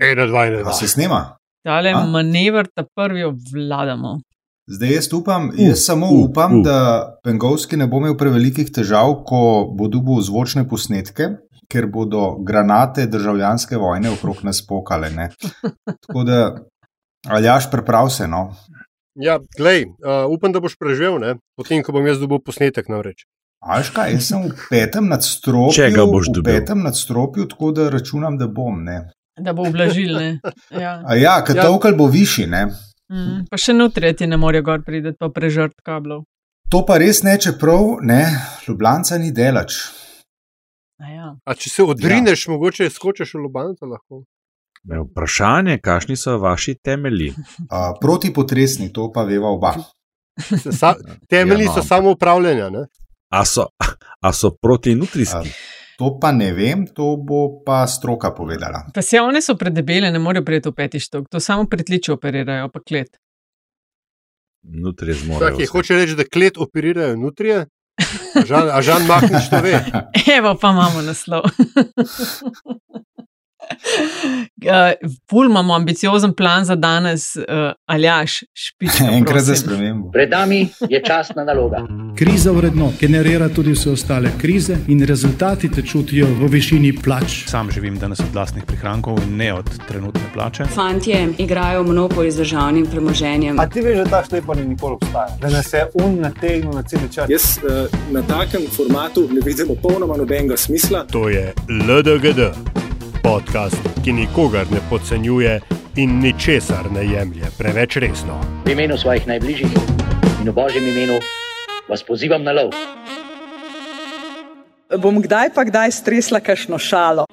Ena, dva, ena, A dva. se snema? Tale A? manever ta prvi obvladamo. Zdaj jaz upam, jaz samo uh, upam, uh. da Pengovski ne bo imel prevelikih težav, ko bo dobil zvočne posnetke, ker bodo granate državljanske vojne okrog nas pokale. Ne? Tako da, aljaš, preprav se. No. Ja, glej, uh, upam, da boš preživel, ne? potem, ko bom jaz dobil posnetek. Namreč. Až kaj, jaz sem v petem nadstropju, Če ga boš v dobil. petem nadstropju, tako da računam, da bom. Ne. Da bo ublažil. ne. Ja. A ja, Ja. katovkal bo višji. Ne. Mm, pa še notri ti ne morejo gor priti, pa prežrt kablov. To pa res ne, čeprav ne, Ljubljanca ni delač. A Ja. A če se odrineš, ja. mogoče skočiš v Ljubljanco lahko. Me Vprašanje, kakšni so vaši temelji? Uh, protipotresni, to pa veva oba. Sa, temelji Ja, no, so samo upravljanja. Ne? A so, a so protinutrijski? To pa ne vem, to bo pa stroka povedala. Pa se one so predebele, ne morejo priti v peti štok, to samo pretliče operirajo, pa klet. Nutrije zmorejo. Okay, vse. hoče reči, da klet operirajo nutrije. A Žan, a Žan Mahnič to ve. Evo pa imamo naslov. Uh, Ful imamo ambiciozen plan za danes, uh, Aljaš, špička. Enkrat za spremembo. Pred nami je časna naloga. Kriza vredno generira tudi vse ostale krize in rezultati te čutijo v višini plač. Sam živim danes od vlastnih prihrankov in ne od trenutne plače. Fantje igrajo monopol z državnim premoženjem. A ti veš, da ta šlepa ni nikoli obstajala, da nas je un nategnil na cel čas. Jaz uh, na takem formatu ne vidim popolnoma nobenega smisla. To je LDGD, podcast, ki nikogar ne podcenjuje in ničesar ne jemlje preveč resno. V imenu svojih najbližjih in v božjem imenu vas pozivam na lov. Bom kdaj pa kdaj stresla kakšno šalo.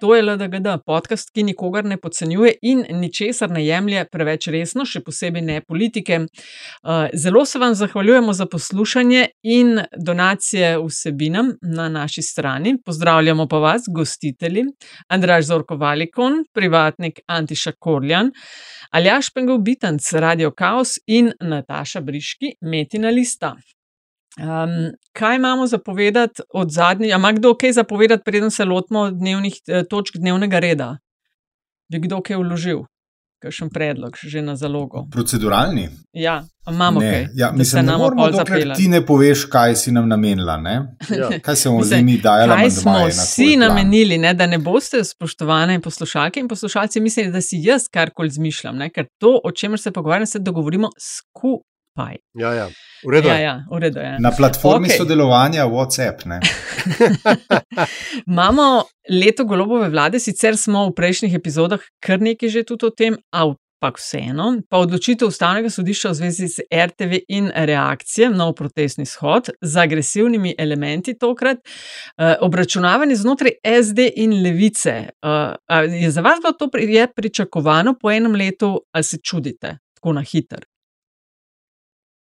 To je LDGD, podcast, ki nikogar ne podcenjuje in ničesar ne jemlje preveč resno, še posebej ne politike. Uh, Zelo se vam zahvaljujemo za poslušanje in donacije vsebinam na naši strani. Pozdravljamo pa vas, gostitelji, Andraž Zorko Valikon, privatnik Antiša Korljan, Aljaš Pengov Bitanc, Radio Chaos in Nataša Briški, Metina Lista. Um, kaj imamo za povedati od zadnjega? Ima kdo kaj za povedati, preden se lotimo dnevnih eh, točk dnevnega reda? Bi kdo kaj vložil? Kakšen predlog, že na zalogo? Proceduralni? Ja, imamo ne. kaj. Ja, da mislim, ne nam moramo, dokler zapela. ti ne poveš, kaj si nam namenila. Ne? Ja. Kaj se bomo zdaj mi dajali? Kaj smo vsi namenili, ne, da ne boste, spoštovane poslušalke in poslušalci, mislili, da si jaz karkoli zmišljam, ne, ker to, o čemer se pogovarjamo, se dogovorimo skupaj. Ja, ja. V redu. Ja, ja, v redu je. Na platformi okay. sodelovanja WhatsApp. Ne? Imamo leto golobove vlade, sicer smo v prejšnjih epizodah kar nekaj že tudi o tem, ampak vseeno. Pa odločitev ustavnega sodišča v zvezi z RTV in reakcije, nov protestni shod z agresivnimi elementi tokrat, eh, obračunavanje znotraj SD in levice. Eh, a je za vas bilo to pri- je pričakovano po enem letu, ali se čudite tako na hiter?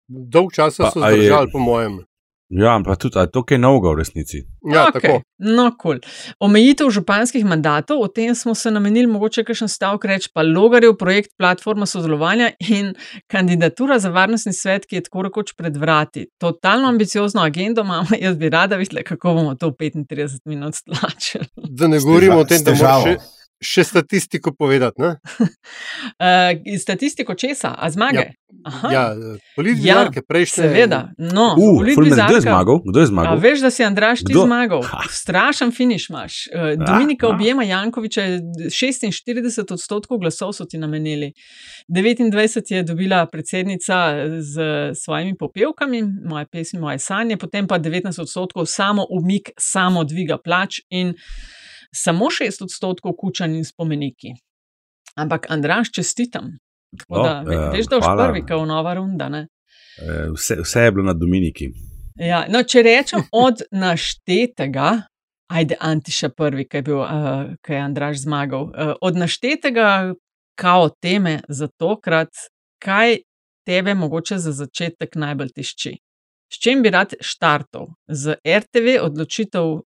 Dolg časa Pa, so a je- zdržali, po mojem. Ja, ampak tudi, je to kaj novega v resnici. Ja, Okej, tako. No, cool. Omejitev županskih mandatov, o tem smo se namenili, mogoče kakšen stavek reči, pa Logarjev projekt Platforma sodelovanja in kandidatura za varnostni svet, ki je tako rekoč pred vrati. Totalno ambiciozno agendo imamo, jaz bi rada videla, kako bomo to v 35 minut stlačili. Da ne govorimo o tem, da moramo še, še statistiko povedati. Ne? Uh, statistiko česa, a zmage? Aha. Ja, politike prejšnje. Seveda, no, Uh, Fulmer, kdo je zmagal? Kdo je A zmagal? veš, da si Andraš ti Kdo? zmagal. Ha. Strašen finiš imaš. Uh, Dominika ah. objema Jankoviča, 46 odstotkov glasov so ti namenili. 29 je dobila predsednica z svojimi popevkami, moje pesmi, moje sanje, potem pa 19 odstotkov samo umik, samo dviga plač in samo 6 odstotkov kučan in spomeniki. Ampak Andraš, čestitam. Tako O, da, ve- eh, veš, da boš prvi, kot nova runda. Ne? Eh, Vse, vse je bilo na Dominiki. Ja, no, če rečem od naštetega, ajde, Antiša prvi, ki je, bil, uh, ki je Andraš zmagal, uh, od naštetega kao teme za tokrat, kaj tebe mogoče za začetek najbolj tišči? S čim bi rad štartov? Z RTV odločitev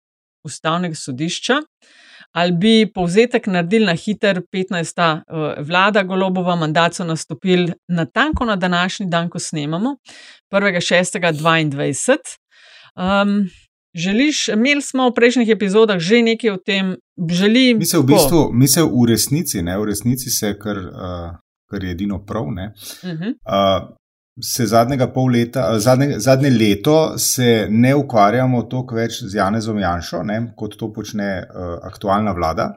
ustavnega sodišča. Ali bi povzetek naredili na hiter 15. eh, vlada Golobova, mandat so nastopili na tanko na današnji dan, ko snemamo, 1.6.22. Um, želiš, imeli smo v prejšnjih epizodah že nekaj o tem, želi. Mi se v bistvu, mi se v resnici, ne, v resnici se, kar, uh, kar je edino prav, ne. Uh -huh. uh, Se zadnjega pol leta, zadnje, zadnje leto se ne ukvarjamo toliko več z Janezom Janšo, ne, kot to počne uh, aktualna vlada,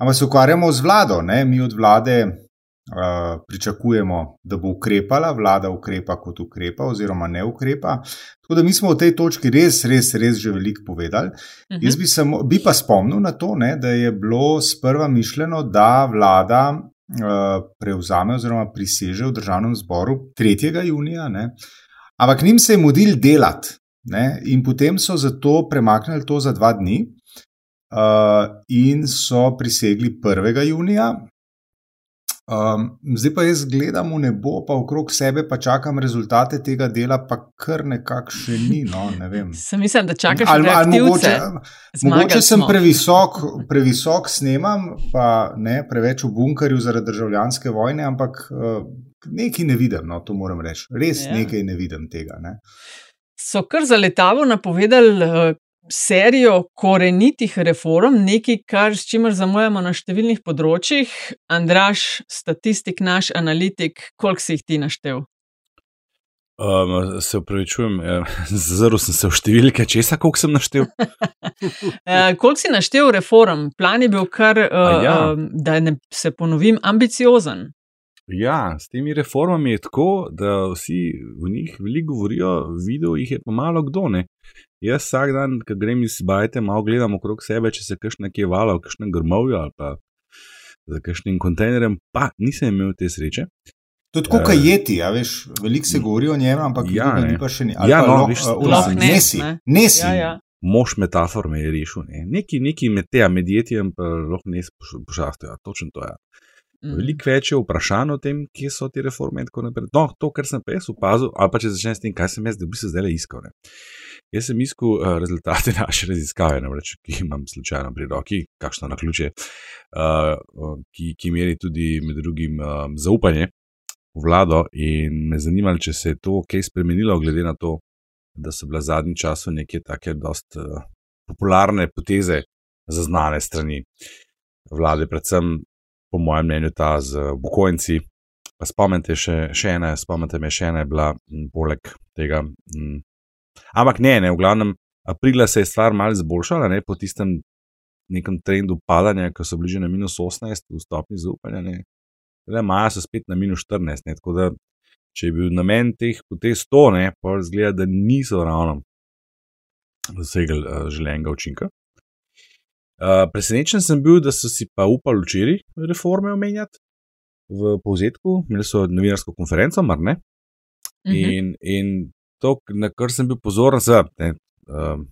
ampak se ukvarjamo z vlado. Ne. Mi od vlade uh, pričakujemo, da bo ukrepala, vlada ukrepa kot ukrepa, oziroma ne ukrepa. Tako da mi smo v tej točki res, res, res že veliko povedali. Uh -huh. Jaz bi, samo, bi pa spomnil na to, ne, da je bilo sprva mišljeno, da vlada prevzame oziroma priseže v državnem zboru 3. junija, ne. ampak njim se je mudil delati. Ne, in potem so zato premaknili to za dva dni, uh, in so prisegli 1. junija, Um, zdaj pa jaz gledam v nebo, pa okrog sebe, pa čakam rezultate tega dela, pa kar nekako še ni. No, ne Sem mislim, da čakaš ali, ali mogoče, mogoče sem previsok, previsok snemam, pa ne preveč v bunkerju zaradi državljanske vojne, ampak uh, nekaj ne vidim, no, to moram reči. Res ja. nekaj ne vidim tega. Ne. So kar za letavo napovedali, uh, serijo korenitih reform, nekaj, kar s čimer zamujamo na številnih področjih. Andraš, statistik, naš analitik, koliko si jih ti naštel? Um, se upravičujem, zelo sem se v številke, česa, koliko sem naštel. uh, koliko si naštel reform? Plan je bil kar, uh, ja. uh, da ne, se ponovim, ambiciozen. Ja, s temi reformami je tako, da vsi v njih veliko govorijo, videl jih je pa malo kdo. Ne? Jaz vsak dan, ko grem iz bajte, malo gledam okrog sebe, če se kaj nekje vala, v kakšnem grmovju ali pa za kakšnim kontejnerjem, pa nisem imel te sreče. To je tako, kot uh, jeti, ja, veš, veliko se govori o njem, ampak ja, ni pa še ni. Ja, no, loh, veš, uh, uh, ne, nesi. Ne. nesi. Ja, ja. Mož metafor me je rešil, ne. neki, neki med te, med jetjem pa lahko ne spoštujejo, ja, točno to je. Ja. Mm. Veliko več je vprašanj o tem, kje so te reforme in tako naprej. No, to, kar sem pa jaz opazil, ali pa če začnem s tem, kaj sem jaz, da bi se zdaj le iskal. Ne. Jaz sem iskal uh, rezultate naše raziskave, namreč, ki imam slučajno pri roki, kakšno na ključe, uh, ki, ki meri tudi med drugim uh, zaupanje v vlado. In me zanima, če se je to kaj spremenilo, glede na to, da so bile zadnji čas neke take dost uh, popularne poteze zaznane strani vlade, predvsem po mojem mnenju ta z upokojenci. Pa spomnite še, še ena, spomnite me še ena je bila m, poleg tega. M, Ampak ne, ne, v glavnem, aprila se je stvar malo izboljšala, ne, po tistem nekem trendu padanja, ko so bili že na minus 18 v stopni zaupanja, ne, le maja so spet na minus 14. Ne, tako da, če je bil namen teh potez 100, ne, pa zgleda, da niso ravno dosegli uh, želenega učinka. Uh, presenečen sem bil, da so si pa upali včeraj reforme omenjati v povzetku, imeli so novinarsko konferenco, mar ne. Uh -huh. in, in to, na kar sem bil pozoren, uh, ehm,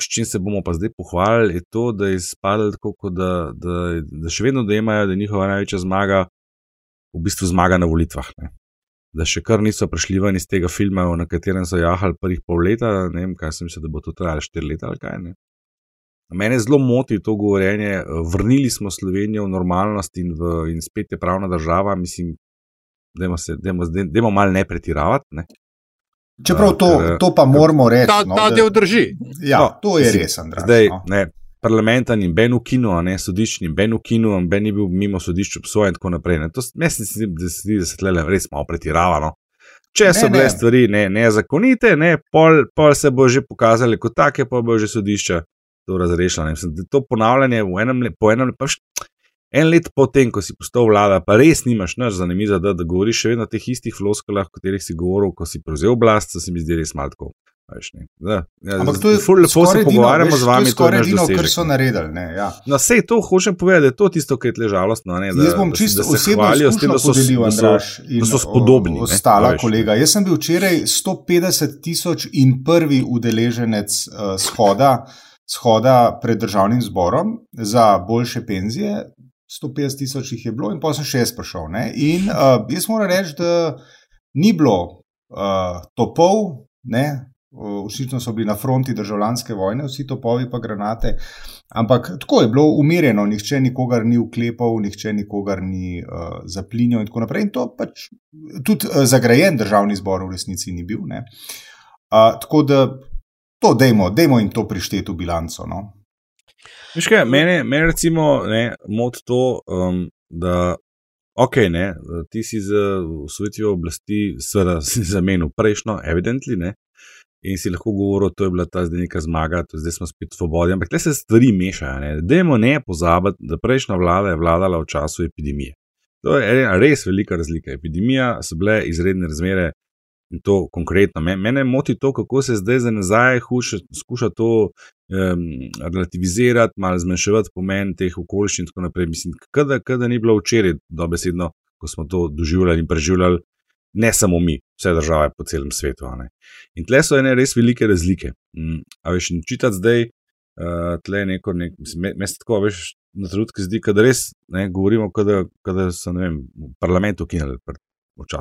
s čim se bomo pa zdaj pohvalili, je to, da je izpadlo tako, da, da, da še vedno dojemajo, da je njihova največja zmaga v bistvu zmaga na volitvah. Ne. Da še kar niso prišli ven iz tega filma, na katerem so jahali prvih pol leta, ne vem, kaj sem mislil, da bo to trajalo štiri leta ali kaj. Ne. Mene zelo moti to govorjenje, vrnili smo Slovenijo v normalnost in, v, in spet je pravna država, mislim, da imamo malo ne pretiravati. Ne. Čeprav to, ker, to pa moramo reči. Ta, no, ta del drži. Ja, no, to je res. Andraž, zdaj, no. ne, parlamenta ni ben v kinu, ne sodišč ni ben v kinu, ben ni bil mimo sodišča obsojen in tako naprej. Ne. To mislim, da se zdi, da se tle res malo pretiravano. Če so ne, bile ne. stvari nezakonite, ne, pol, pol se bo že pokazali kot take, pa bo že sodišča to razrešilo. To ponavljanje v enem, po enem, pa še en let potem, ko si postal vlada, pa res nimaš nič za namizo, da, da govoriš še vedno o teh istih floskolah, o katerih si govoril, ko si prevzel oblast, se mi zdi res malo. Ja, Ampak to je zelo lepo, da se pogovarjamo z vami. To je edino, kar so naredili. Ne, ja. No, vse to hočem povedati, da je to tisto, kar je žalostno. Ne, da, Jaz bom čisto osebno s tem, da so, da so, da so spodobni. Ostala ne, kolega. Jaz sem bil včeraj 150 tisoč in prvi udeleženec uh, shoda, shoda pred državnim zborom za boljše penzije. 150 tisoč jih je bilo, in pa sem še jaz prišel. Ne? In uh, jaz moram reči, da ni bilo uh, topov, očitno so bili na fronti državljanske vojne, vsi topovi pa granate. Ampak tako je bilo umirjeno, nihče nikogar ni uklepal, nihče nikogar ni uh, zaplinjal, in tako naprej. In to pač tudi uh, zagrajen državni zbor v resnici ni bil. Uh, tako da to dejmo, dejmo jim to prišteti v bilanco. No. Veš kaj, mene, mene recimo ne, moti to, um, da ok, ne, ti si z usvojitvijo oblasti, si zamenil prejšnjo, evidently, ne, in si lahko govoril, da je bila ta zdaj neka zmaga, zdaj smo spet svobodni, ampak te se stvari mešajo. Ne. Dajmo ne pozabiti, da prejšnja vlada je vladala v času epidemije. To je res velika razlika. Epidemija so bile izredne razmere in to konkretno. Mene moti to, kako se zdaj za nazaj skuša to um, relativizirati, malo zmanjševati pomen teh okoliščin in tako naprej. Mislim, da ni bilo včeraj dobesedno, ko smo to doživljali in preživljali, ne samo mi, vse države po celem svetu. In tle so ene res velike razlike. Um, a veš, čitati zdaj, uh, tle neko, nek, mislim, me se tako, veš, na trenutke zdi, da res ne, govorimo, da so vem, v parlamentu ukinili.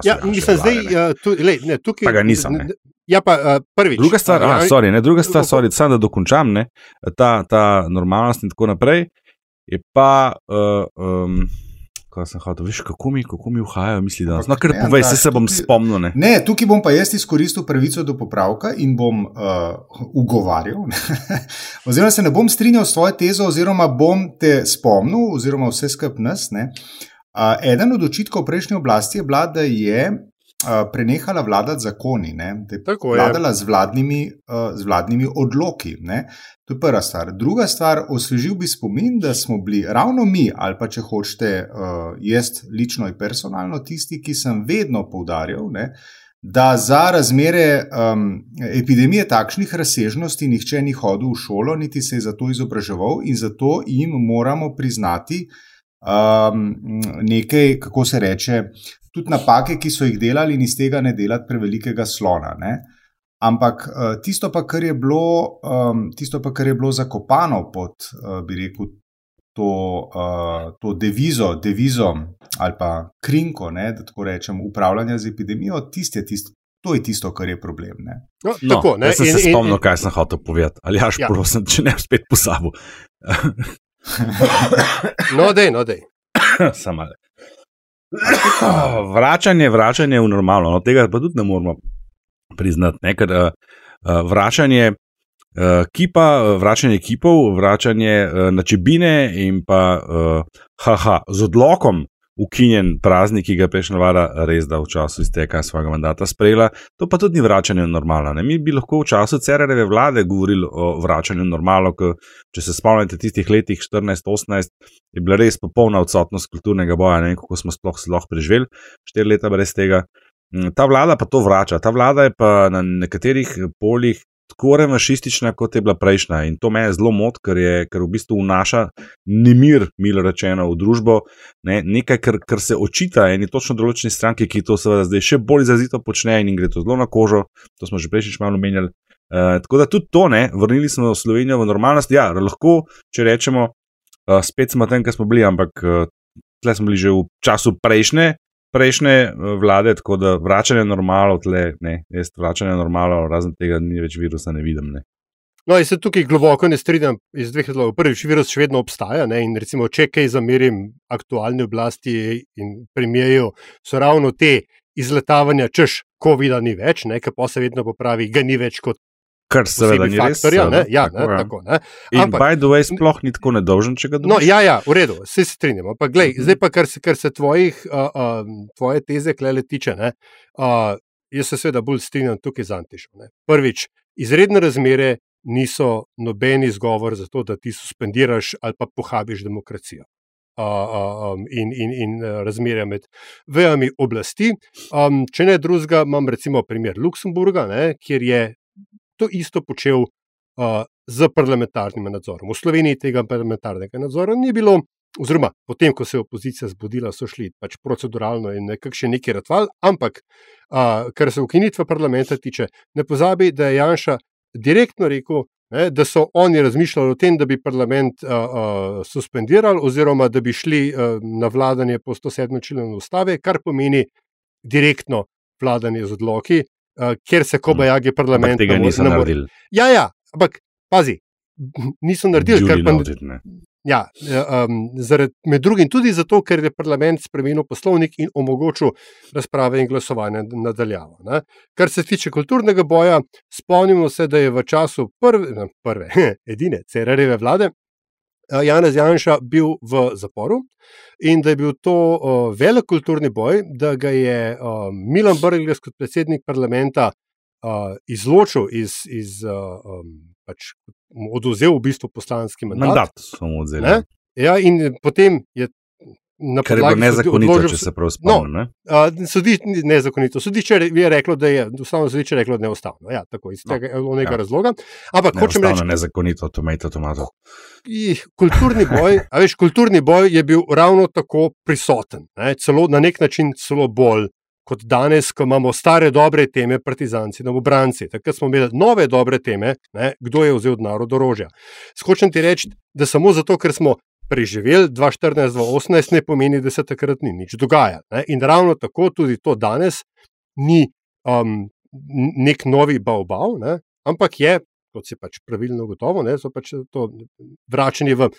Ja, mislim, zdaj, uh, tu, le, ne, tukaj, pa ga nisem. Ne. Ja, pa uh, prvič. Druga stvar, a, sorry, ne, druga stvar, sorry, samo da dokončam, ne, ta, ta normalnost in tako naprej, je pa. Uh, um, Kaj sem hotel, veš, kako mi, kako mi vhajajo misli danes. No, ker povej, se, se bom tukaj, spomnil. Ne? ne, tukaj bom pa jaz izkoristil pravico do popravka in bom uh, ugovarjal. oziroma se ne bom strinjal s tvojo tezo, oziroma bom te spomnil, oziroma vse skup nas. Uh, eden od očitkov prejšnje oblasti je bila, da je prenehala vladati zakoni, ne? da je Tako vladala je. Z, vladnimi, z vladnimi odloki. Ne? To je prva stvar. Druga stvar, osvežil bi spomin, da smo bili ravno mi, ali pa če hočete, jaz lično in personalno, tisti, ki sem vedno poudarjal. Ne? Da za razmere um, epidemije takšnih razsežnosti nihče ni hodil v šolo, niti se je za to izobraževal, in zato jim moramo priznati um, nekaj, kako se reče, tudi napake, ki so jih delali, in iz tega ne delati prevelikega slona. Ne? Ampak eh, tisto, pa, kar bilo, um, tisto pa, kar je bilo zakopano pod, uh, bi rekel, to, uh, to devizo, devizo ali pa krinko, ne, da tako rečem, upravljanja z epidemijo, tist je tisto. To je tisto, kar je problem. No, no, tako, jaz sem in, se spomnil, in, kaj sem hotel povedati. Ali jaš, ja. prosim, če ne spet pozabil. no, dej, no, dej. Samo malo. vračanje, vračanje v normalno, no, tega pa tudi ne moramo priznati. Ne, ker, uh, vračanje uh, kipa, vračanje kipov, vračanje uh, na čebine in pa uh, haha, z odlokom ukinjen praznik, ki ga je prejšnja vlada res da v času izteka svojega mandata sprejela, to pa tudi ni vračanje v normalno. Ne? Mi bi lahko v času Cerereve vlade govorili o vračanju v normalno, ker če se spomnite tistih letih 14-18, je bila res popolna odsotnost kulturnega boja, ne vem, kako smo sploh lahko preživeli, štiri leta brez tega. Mm, ta vlada pa to vrača, ta vlada je pa na nekaterih poljih tako revanšistična, kot je bila prejšnja. In to me zelo moti, ker, ker v bistvu vnaša nemir, milo rečeno, v družbo, ne, nekaj, kar, kar se očita eni točno določeni stranki, ki to seveda zdaj še bolj izrazito počne in gre to zelo na kožo. To smo že prejšnjič malo omenjali. Uh, tako da tudi to, ne, vrnili smo Slovenijo v normalnost. Ja, lahko, če rečemo, uh, spet smo tam, kjer smo bili, ampak uh, tle smo bili že v času prejšnje prejšnje eh, vlade, tako da vračanje normalo, tle, ne, jaz vračanje normalo, razen tega ni več virusa, ne vidim. Ne. No, jaz se tukaj globoko ne strinjam iz dveh razlogov. Prvič, virus še vedno obstaja ne, in recimo, če kaj zamerim aktualni oblasti in premijeju, so ravno te izletavanja, češ, COVID-a ni več, nekaj pa se vedno popravi, ga ni več kot Kar seveda ni res. Ne? Ja, tako, ne, tako, ne. In Ampak, by the way, sploh ni tako nedolžen, če ga dobiš. No, ja, ja, v redu, vse se strinjamo. Pa, glej, mhm. -huh. Zdaj pa, kar se, kar se tvojih, uh, uh, tvoje teze klele tiče, ne, uh, jaz se seveda bolj strinjam tukaj z Antišom. Prvič, izredne razmere niso noben izgovor za to, da ti suspendiraš ali pa pohabiš demokracijo. Uh, um, in, in, in razmerja med vejami oblasti. Um, če ne drugega, imam recimo primer Luksemburga, ne, kjer je to isto počel uh, z parlamentarnim nadzorom. V Sloveniji tega parlamentarnega nadzora ni bilo, oziroma potem, ko se je opozicija zbudila, so šli pač proceduralno in nekako še neki ratval, ampak uh, kar se ukinitve parlamenta tiče, ne pozabi, da je Janša direktno rekel. Ne, da so oni razmišljali o tem, da bi parlament uh, uh, suspendirali, oziroma da bi šli uh, na vladanje po 107. členu ustave, kar pomeni direktno vladanje z odloki, kjer se kobajagi parlament. Ampak tega niso naredili. Ja, ja, ampak pazi, niso naredili, kar pa ne. Ja, um, zaradi, med drugim tudi zato, ker je parlament spremenil poslovnik in omogočil razprave in glasovanje nadaljavo. Ne. Kar se tiče kulturnega boja, spomnimo se, da je v času prve, ne, prve edine CRR-eve vlade Janez Janša bil v zaporu in da je bil to uh, velik kulturni boj, da ga je uh, Milan Brgles kot predsednik parlamenta uh, izločil iz. iz uh, um, pač oduzel v bistvu poslanski mandat. Mandat smo odzeli. Ja, in potem je. Kar je bilo nezakonito, odložil, če se prav spomnim. No, ne? sodišče nezakonito. Sodišče je reklo, da je ustavno sodišče reklo, da je neustavno. Ja, tako iz no, tega no, ja. razloga. Ampak hočem reči, nezakonito, tomato, tomato. Kulturni boj, veš, kulturni boj je bil ravno tako prisoten, ne? celo na nek način celo bolj kot danes, ko imamo stare dobre teme, partizanci, obranci. Takrat smo imeli nove dobre teme, ne, kdo je vzel od naroda orožja. Skočem ti reči, da samo zato, ker smo preživeli 2014-2018, ne pomeni, da se takrat ni nič dogajalo. In ravno tako tudi to danes ni um, nek novi baobav, ne, ampak je. Kot se pač pravilno gotovo, ne, so pač to vračanje v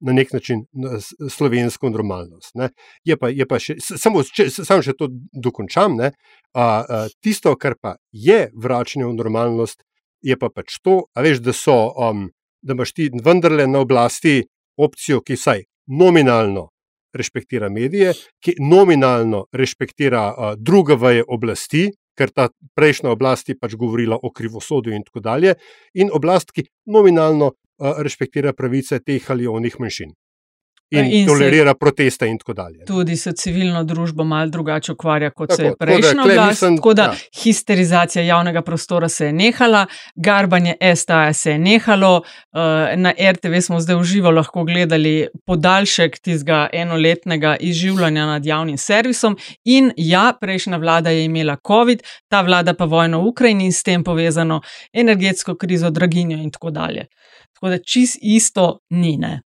na nek način na slovensko normalnost. Je pa, je pa še, samo, če, samo še to dokončam. Ne, a, a, tisto, kar pa je vračanje v normalnost, je pa pač to, veš, da, so, um, da imaš ti vendarle na oblasti opcijo, ki vsaj nominalno respektira medije, ki nominalno respektira a, druge veje oblasti. Ker ta prejšnja oblast je pač govorila o krivosodju, in tako dalje, in oblast, ki nominalno respektira pravice teh ali onih manjšin. In, in tolerira proteste, in tako dalje. Tudi se civilno družbo malo drugače ukvarja, kot tako, se je prejšnja oblast. Tako da ja. histerizacija javnega prostora se je nehala, garbanje STA se je nehalo. Na RTV smo zdaj v živo lahko gledali podaljšek tistega enoletnega izživljanja nad javnim servisom. In ja, prejšnja vlada je imela COVID, ta vlada pa vojno v Ukrajini in s tem povezano energetsko krizo, draginjo in tako dalje. Tako da čist isto ni. Ne?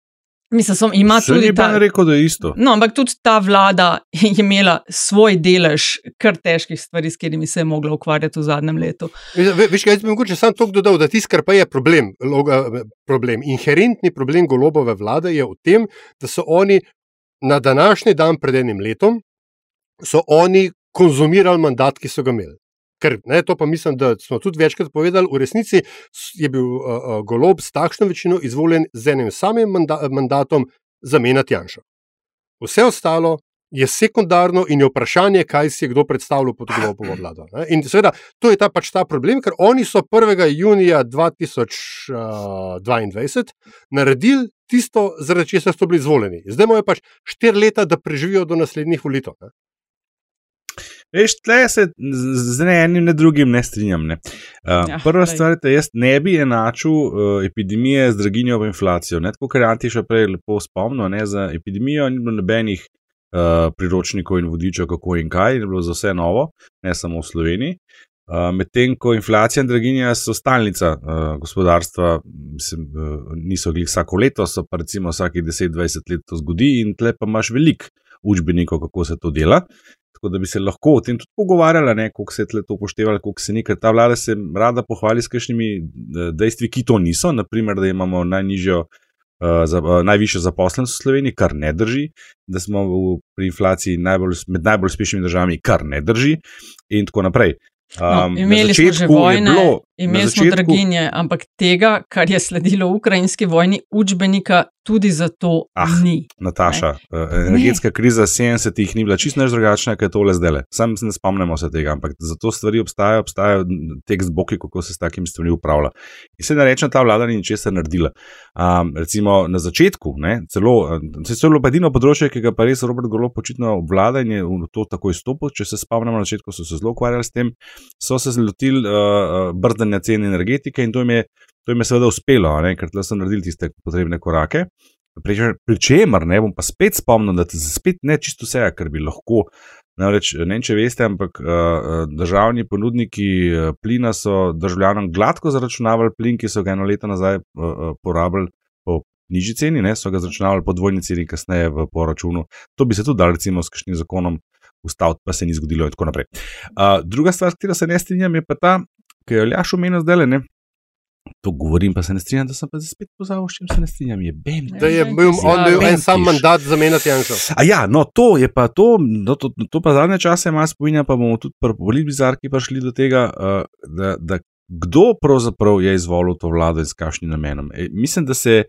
Mislim, som, ima Se tudi ta. Rekel, da je isto. No, ampak tudi ta vlada je imela svoj delež kar težkih stvari, s katerimi se je mogla ukvarjati v zadnjem letu. Veš, kaj bi mogoče sam to dodal, da tisto, kar pa je problem, loga, problem, inherentni problem golobove vlade je v tem, da so oni na današnji dan pred enim letom, so oni konzumirali mandat, ki so ga imeli. Ker ne, to pa mislim, da smo tudi večkrat povedali, v resnici je bil uh, uh, golob s takšno večino izvoljen z enim samim manda mandatom zamenjati Janša. Vse ostalo je sekundarno in je vprašanje, kaj si je kdo predstavljal pod golobovo vlado. Ne? In seveda, to je ta, pač ta problem, ker oni so 1. junija 2022 naredili tisto, zaradi česar so bili izvoljeni. Zdaj morajo pač štiri leta, da preživijo do naslednjih volitev. Veš, tle se z enim in drugim ne strinjam. Ne. Uh, ja, prva stvar je, da jaz ne bi enačil uh, epidemije z draginjo v inflacijo. Ne, tako, kar je Antiš prej lepo spomnil, ne, za epidemijo ni bilo nobenih uh, priročnikov in vodičev, kako in kaj, je bilo za vse novo, ne samo v Sloveniji. Uh, Medtem ko inflacija in draginja so stalnica uh, gospodarstva, mislim, uh, niso glih vsako leto, so pa recimo vsake 10-20 let to zgodi in tle pa imaš veliko učbenikov, kako se to dela. Tako da bi se lahko o tem tudi pogovarjali, kako se je to upoštevalo, kako se ni, ker ta vlada se rada pohvali s kakšnimi eh, dejstvi, ki to niso. Naprimer, da imamo najnižjo, uh, za, uh, najvišjo zaposlenost v Sloveniji, kar ne drži, da smo v, pri inflaciji najbolj, med najbolj uspešnimi državami, kar ne drži, in tako naprej. Um, no, imeli smo že vojne, bilo, imeli začetku, smo draginje, ampak tega, kar je sledilo ukrajinski vojni, učbenika tudi za to ah, ni. Nataša, ne? Eh, energetska ne. kriza 70-ih ni bila čisto drugačna, kot je tole zdaj. Sam ne spomnimo se tega, ampak za to stvari obstajajo, obstajajo tekst boki, kako se s takimi stvarmi upravlja. In se ne reče, ta vlada ni ničesar naredila. Um, recimo na začetku, ne, celo, se je celo edino področje, ki ga pa res Robert Golo počitno obvlada in je v to takoj stopil. Če se spomnimo, na začetku so se zelo ukvarjali s tem, so se zlotili uh, brzdanja cen energetike in to jim je To jim je seveda uspelo, ne? ker so naredili tiste potrebne korake. Pri čemer ne bom pa spet spomnil, da se spet ne čisto vse, kar bi lahko. Namreč, ne vem, če veste, ampak uh, državni ponudniki plina so državljanom gladko zaračunavali plin, ki so ga eno leto nazaj uh, porabili po nižji ceni, ne? so ga zaračunavali po dvojni ceni, kasneje v poračunu. To bi se tudi dal, recimo, s kakšnim zakonom ustaviti, pa se ni zgodilo in tako naprej. Uh, druga stvar, s katero se ne strinjam, je pa ta, ki je Ljaš omenil zdaj le, To govorim, pa se ne strinjam, da sem pa spet pozabil, s čim se ne strinjam. Je bem. Da je bil on bil en sam mandat zamenjati Janša. A ja, no to je pa to, no, to, to pa zadnje čase ima spominja, pa bomo tudi pri politbizarki prišli do tega, uh, da, da kdo pravzaprav je izvolil to vlado in s kakšnim namenom. E, mislim, da se,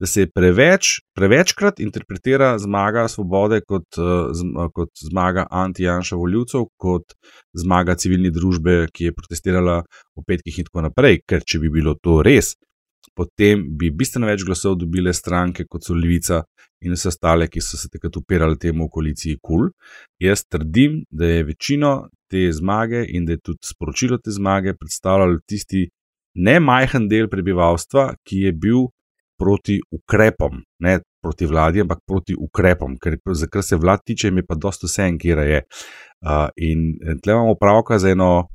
da se preveč, prevečkrat interpretira zmaga svobode kot, uh, kot zmaga anti-janša voljivcev, kot zmaga civilne družbe, ki je protestirala v petkih in tako naprej. Ker če bi bilo to res, potem bi bistveno več glasov dobile stranke kot so Levica in vse ostale, ki so se takrat upirali temu v koaliciji KUL. Jaz trdim, da je večino te zmage in da je tudi sporočilo te zmage predstavljalo tisti ne majhen del prebivalstva, ki je bil proti ukrepom, ne proti vladi, ampak proti ukrepom, ker za kar se vlad tiče, mi pa dosta vse en, kjer je. Uh, in tle imamo pravka za eno.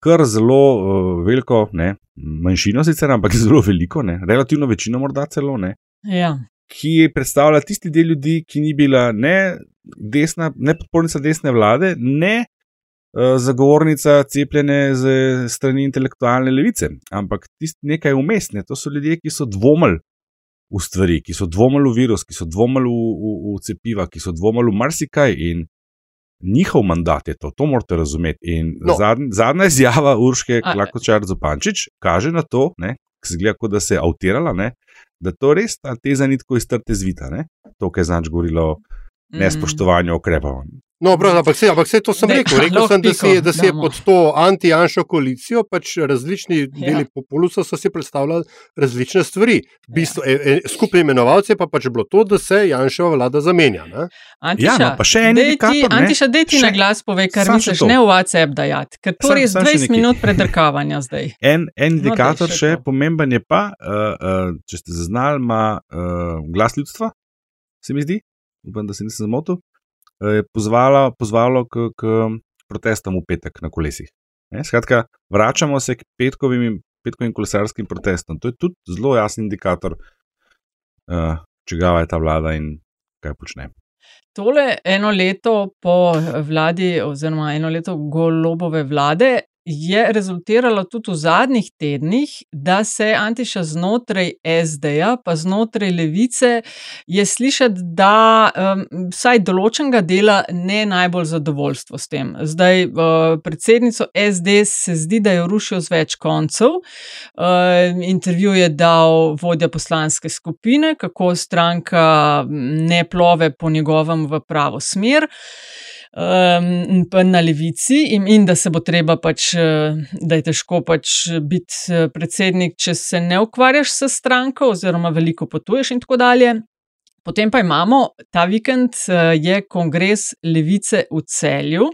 Kar zelo uh, veliko, ne, manjšino sicer, ampak zelo veliko, ne, relativno večino, morda celo ne. Ja. Ki predstavlja tisti del ljudi, ki ni bila ne, desna, ne podpornica desne vlade, ne uh, zagovornica cepljene z strani intelektualne levice, ampak tisti nekaj umestne. To so ljudje, ki so dvomili v stvari, ki so dvomili v virus, ki so dvomili v, v, v cepiva, ki so dvomili v marsikaj in njihov mandat je to, to morate razumeti. In no. zadnja, zadnja izjava Urške Klakočar Zopančič kaže na to, ne, se gleda, kot da se je avtirala, ne, da to res ta teza ni tako iztrte zvita, ne, to, kar je znač govorilo o nespoštovanju ukrepov. No, bro, ampak vse, ampak vse to sem ne, rekel. Rekel sem, da, si, da si je pod to anti-janšo koalicijo, pač različni ja. deli populusa so si predstavljali različne stvari. Bistvo, ja. e, e, skupni imenovalci pa pač bilo to, da se Janšova vlada zamenja. Antiša, ja, no, pa še en indikator. Antiša, dej ti na glas pove, kar misliš, ne v WhatsApp dajati, ker to je res 20 minut predrkavanja zdaj. En, en no, indikator no, še, še pomemben je pa, uh, uh, če ste zaznali, ima uh, glas ljudstva, se mi zdi, upam, da se nisem zmotil. Eh, je pozvalo, pozvalo k, k protestom v petek na kolesih. Ne? Skratka, vračamo se k petkovim, petkovim kolesarskim protestom. To je tudi zelo jasen indikator, uh, čigava je ta vlada in kaj počne. Tole eno leto po vladi, oziroma eno leto golobove vlade, je rezultiralo tudi v zadnjih tednih, da se Antiša znotraj SD-ja, pa znotraj levice, je slišati, da um, vsaj določenega dela ne najbolj zadovoljstvo s tem. Zdaj, uh, predsednico SD se zdi, da jo rušijo z več koncev. Uh, intervju je dal vodja poslanske skupine, kako stranka ne plove po njegovem v pravo smer um, na levici, in, in da se bo treba pač, eh, da je težko pač biti eh, predsednik, če se ne ukvarjaš s stranko, oziroma veliko potuješ in tako dalje. Potem pa imamo ta vikend, eh, je kongres Levice v celju,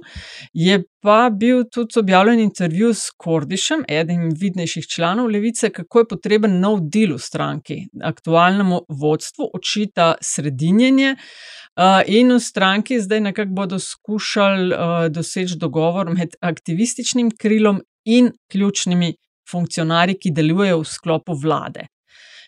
je pa bil tudi objavljen intervju s Kordišem, enim vidnejših članov Levice, kako je potreben nov del v stranki. Aktualnemu vodstvu očita sredinjenje, Uh, in v stranki zdaj nekako bodo skušali uh, doseči dogovor med aktivističnim krilom in ključnimi funkcionarji, ki delujejo v sklopu vlade.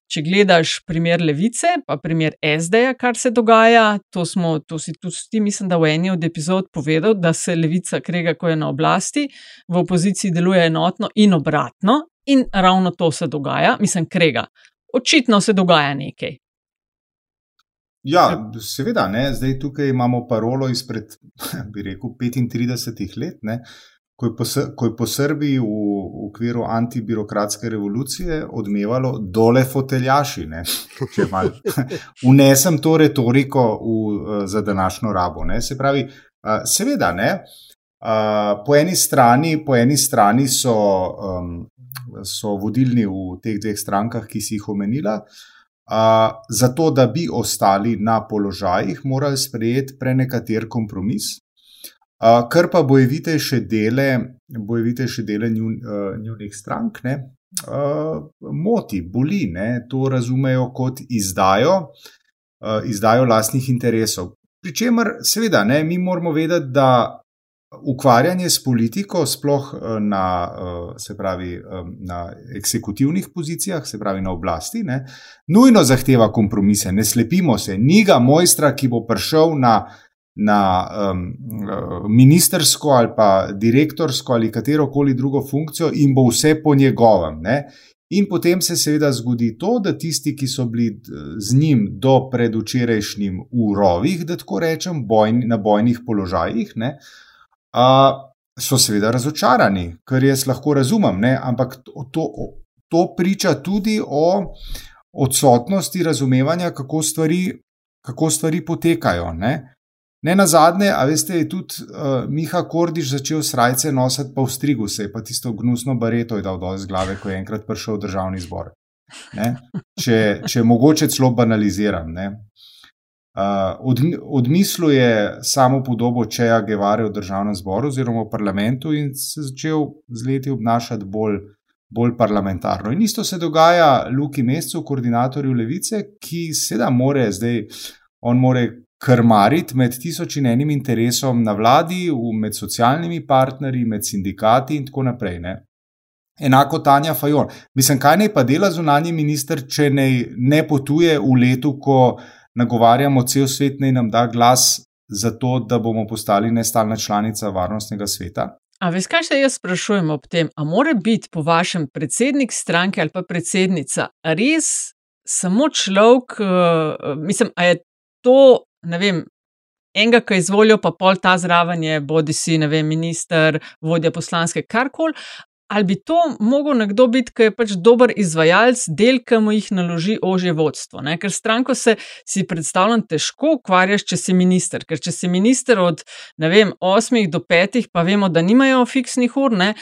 Če gledaš primer Levice, pa primer SD-ja, kar se dogaja, to, smo, to si tudi ti, mislim, da v eni od epizod povedal, da se Levica krega, ko je na oblasti, v opoziciji deluje enotno in obratno, in ravno to se dogaja, mislim, krega. Očitno se dogaja nekaj. Ja, seveda, ne. zdaj tukaj imamo parolo izpred, bi rekel, 35 let, ne. Ko je po, ko je po Srbiji v, v okviru antibirokratske revolucije odmevalo dole foteljaši. Ne. Če mal unesem to retoriko v, za današnjo rabo. Ne. Se pravi, seveda, ne. Po eni strani, po eni strani so, um, so vodilni v teh dveh strankah, ki si jih omenila. Uh, zato, da bi ostali na položajih, morali sprejeti prenekater kompromis, uh, kar pa bojevitejše dele, bojevitejše dele njun, uh, njunih strank ne, uh, moti, boli, ne, to razumejo kot izdajo, uh, izdajo lastnih interesov. Pričemer, seveda, ne, mi moramo vedeti, da ukvarjanje s politiko, sploh na, eh, se pravi, eh, na eksekutivnih pozicijah, se pravi na oblasti, ne, nujno zahteva kompromise. Ne slepimo se, ni ga mojstra, ki bo prišel na, na um, ministersko ali pa direktorsko ali katero koli drugo funkcijo in bo vse po njegovem. Ne. In potem se seveda zgodi to, da tisti, ki so bili z njim do predvčerajšnjim v rovih, da tako rečem, bojni, na bojnih položajih, ne, a, so seveda razočarani, kar jaz lahko razumem, ne, ampak to, to priča tudi o odsotnosti razumevanja, kako stvari, kako stvari potekajo. Ne. Ne na zadnje, a veste, je tudi uh, Miha Kordiš začel srajce nositi v strigu, se je pa tisto gnusno bareto je dal dol z glave, ko je enkrat prišel v državni zbor. Če, če mogoče celo banaliziram. Uh, od, odmislil je samo podobo Čeja Gevare v državnem zboru oziroma v parlamentu in se začel z leti obnašati bolj, bolj parlamentarno. In isto se dogaja Luki Mescu, koordinatorju levice, ki seveda more zdaj, on more krmariti med tisoč in enim interesom na vladi, med socialnimi partnerji, med sindikati in tako naprej. Ne? Enako Tanja Fajon. Mislim, kaj naj pa dela zunanji minister, če ne, ne potuje v letu, ko nagovarjamo cel svet, naj nam da glas za to, da bomo postali nestalna članica varnostnega sveta. A veš, kaj se jaz sprašujem ob tem? A more biti po vašem predsednik stranke ali pa predsednica res samo človek, uh, mislim, a je to ne vem, enega, ki izvolijo, pa pol ta zraven je, bodi si, ne vem, minister, vodja poslanske, karkoli. Ali bi to mogel nekdo biti, ki je pač dober izvajalec del, ki mu jih naloži ožje vodstvo? Ne? Ker stranko se si predstavljam težko ukvarjaš, če si minister. Ker če si minister od vem, 8 do 5, pa vemo, da nimajo fiksnih ur, ne?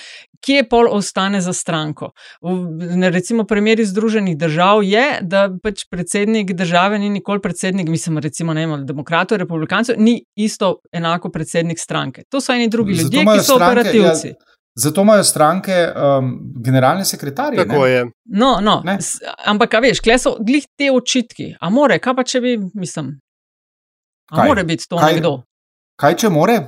kje pol ostane za stranko. V, recimo, primer iz Združenih držav je, da pač predsednik države ni nikoli predsednik, mislim, recimo, ne vem, demokratov, republikancev, ni isto enako predsednik stranke. To so eni drugi ljudje, ki so stranke, operativci. Ja. Zato imajo stranke um, generalne sekretarje. Tako ne? je. No, no. Ampak, a veš, kje so glih te očitki? A more, kaj pa če bi, mislim, a kaj? more biti to kaj, nekdo? Kaj če more?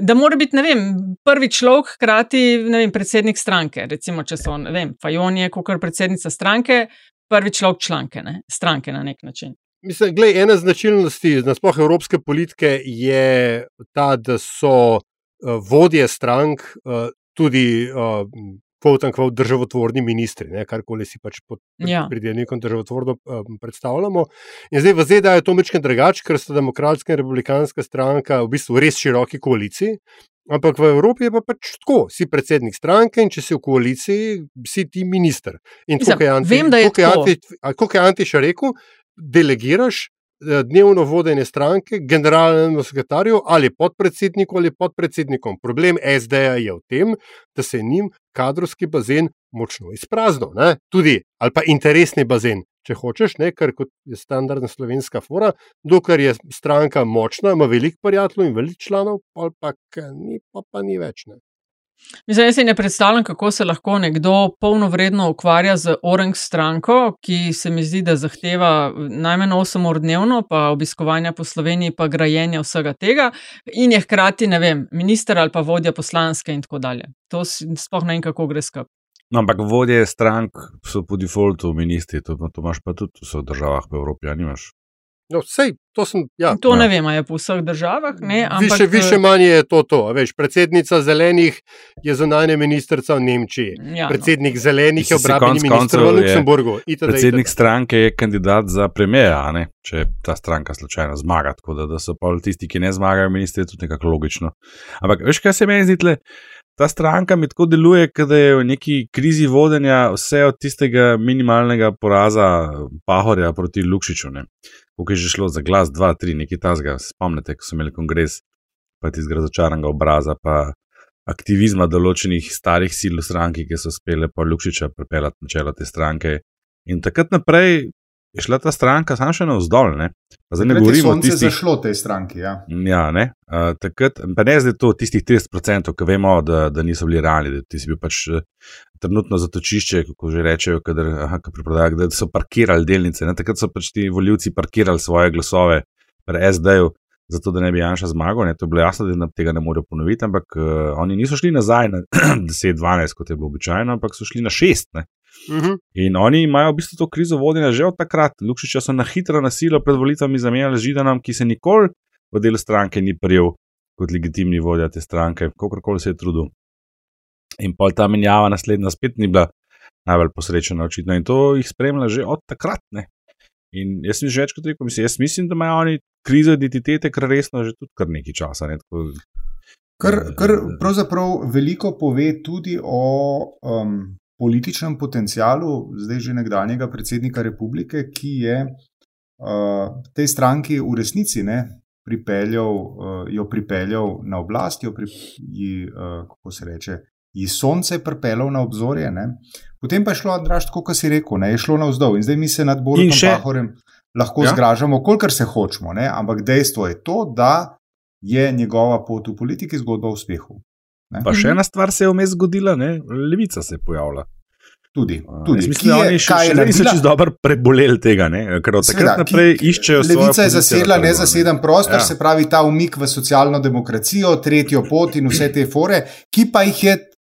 Da mora biti, ne vem, prvi človek, hkrati, ne vem, predsednik stranke. Recimo, če so, ne vem, Fajon je kot predsednica stranke, prvi človek članke, ne, stranke na nek način. Mislim, gled, ena značilnosti nasploh evropske politike je ta, da so vodje strank uh, tudi uh, kvot in kvot državotvorni ministri, ne, karkoli si pač pod ja. pridevnikom državotvorno um, predstavljamo. In zdaj v ZDA je to mečken drugače, ker sta demokratska in republikanska stranka v bistvu res široki koaliciji. Ampak v Evropi je pa pač tako, si predsednik stranke in če si v koaliciji, si ti minister. In tako je Antiš Anti, Anti rekel, delegiraš dnevno vodenje stranke, generalnemu sekretarju ali podpredsedniku ali podpredsednikom. Problem SD-ja je v tem, da se je njim kadrovski bazen močno izpraznil, tudi ali pa interesni bazen. Če hočeš, ne, kar je standardna slovenska fora, dokler je stranka močna, ima veliko prijateljev in veliko članov, pa, pa, ni, pa, pa ni več. Ne. Mislim, jaz si ne predstavljam, kako se lahko nekdo polnovredno ukvarja z Orange stranko, ki se mi zdi, da zahteva najmanj 8 ur dnevno, pa obiskovanja po Sloveniji, pa grajenja vsega tega, in je hkrati, ne vem, minister ali pa vodja poslanske in tako dalje. To sploh ne vem, kako gre skupaj. No, ampak vodje strank so po defaultu ministri, to, to imaš pa tudi v državah v Evropi, ali imaš? No, sej, to sem, ja. to ne vem, je po vseh državah. Ne, ampak... Više, više manj je to. to veš, predsednica zelenih je zunanja ministrica v Nemčiji. Ja, no. Predsednik no. zelenih je obrambni minister v Luksemburgu. Itd., predsednik itd. stranke je kandidat za premijeja, če ta stranka slučajno zmaga. Tako da, da so pa tisti, ki ne zmagajo, ministri, tudi nekako logično. Ampak veš, kaj se meni zdi tle? Ta stranka mi tako deluje, da je v neki krizi vodenja vse od tistega minimalnega poraza Pahorja proti Lukšiču. Kako je že šlo za glas, dva, tri, nekaj tasga. Spomnite, ko so imeli kongres, pa ti zgra začaranega obraza, pa aktivizma določenih starih sil v stranki, ki so uspele pa Lukšiča pripeljati na čelo te stranke. In takrat naprej je šla ta stranka samo še navzdol. Zdaj ne govorimo o tistih, ki so šlo tej stranki. Ja, ja ne. Uh, takrat, pa ne zdaj to tistih 30%, ki vemo, da, da niso bili realni, da ti si bil pač uh, trenutno zatočišče, kako že rečejo, kadar, aha, prodaja, da so parkirali delnice. Ne? Takrat so pač ti voljivci parkirali svoje glasove pri SD-ju, zato da ne bi Janša zmagal. Ne? To je bilo jasno, da tega ne morejo ponoviti, ampak uh, oni niso šli nazaj na 10-12, kot je bilo običajno, ampak so šli na 6. Uh -huh. In oni imajo v bistvu to krizo vodenja že od takrat. Lukšiča so na hitro nasilo pred volitvami zamenjali Židanom, ki se nikoli v delu stranke ni prijel kot legitimni vodja te stranke, kakorkoli se je trudil. In pa ta menjava naslednja spet ni bila najbolj posrečena, očitno. In to jih spremlja že od takrat. Ne? In jaz sem že večkrat rekel, mislim, jaz mislim, da imajo oni krizo identitete, kar resno, že tudi kar nekaj časa. Ne? Tako, Kar, kar pravzaprav veliko pove tudi o um, političnem potencialu zdaj že nekdanjega predsednika republike, ki je uh, tej stranki v resnici ne, pripeljal, uh, jo pripeljal na oblast, jo pri, ji, uh, kako se reče, ji sonce pripeljal na obzorje. Ne. Potem pa je šlo, draž, tako kot si rekel, ne, je šlo navzdol in zdaj mi se nad Borom Pahorem lahko ja? zgražamo, kolikor se hočemo, ne, ampak dejstvo je to, da je njegova pot v politiki zgodba o uspehu. Ne? Pa še ena stvar se je vmes zgodila, ne? levica se je pojavila. Tudi, tudi. Mislim, da oni še, še niso čez dobro preboleli tega, ne? ker od takrat naprej iščejo svoje. Levica je zasedla nezaseden prostor, ja. se pravi ta umik v socialno demokracijo, tretjo pot in vse te fore, ki pa jih je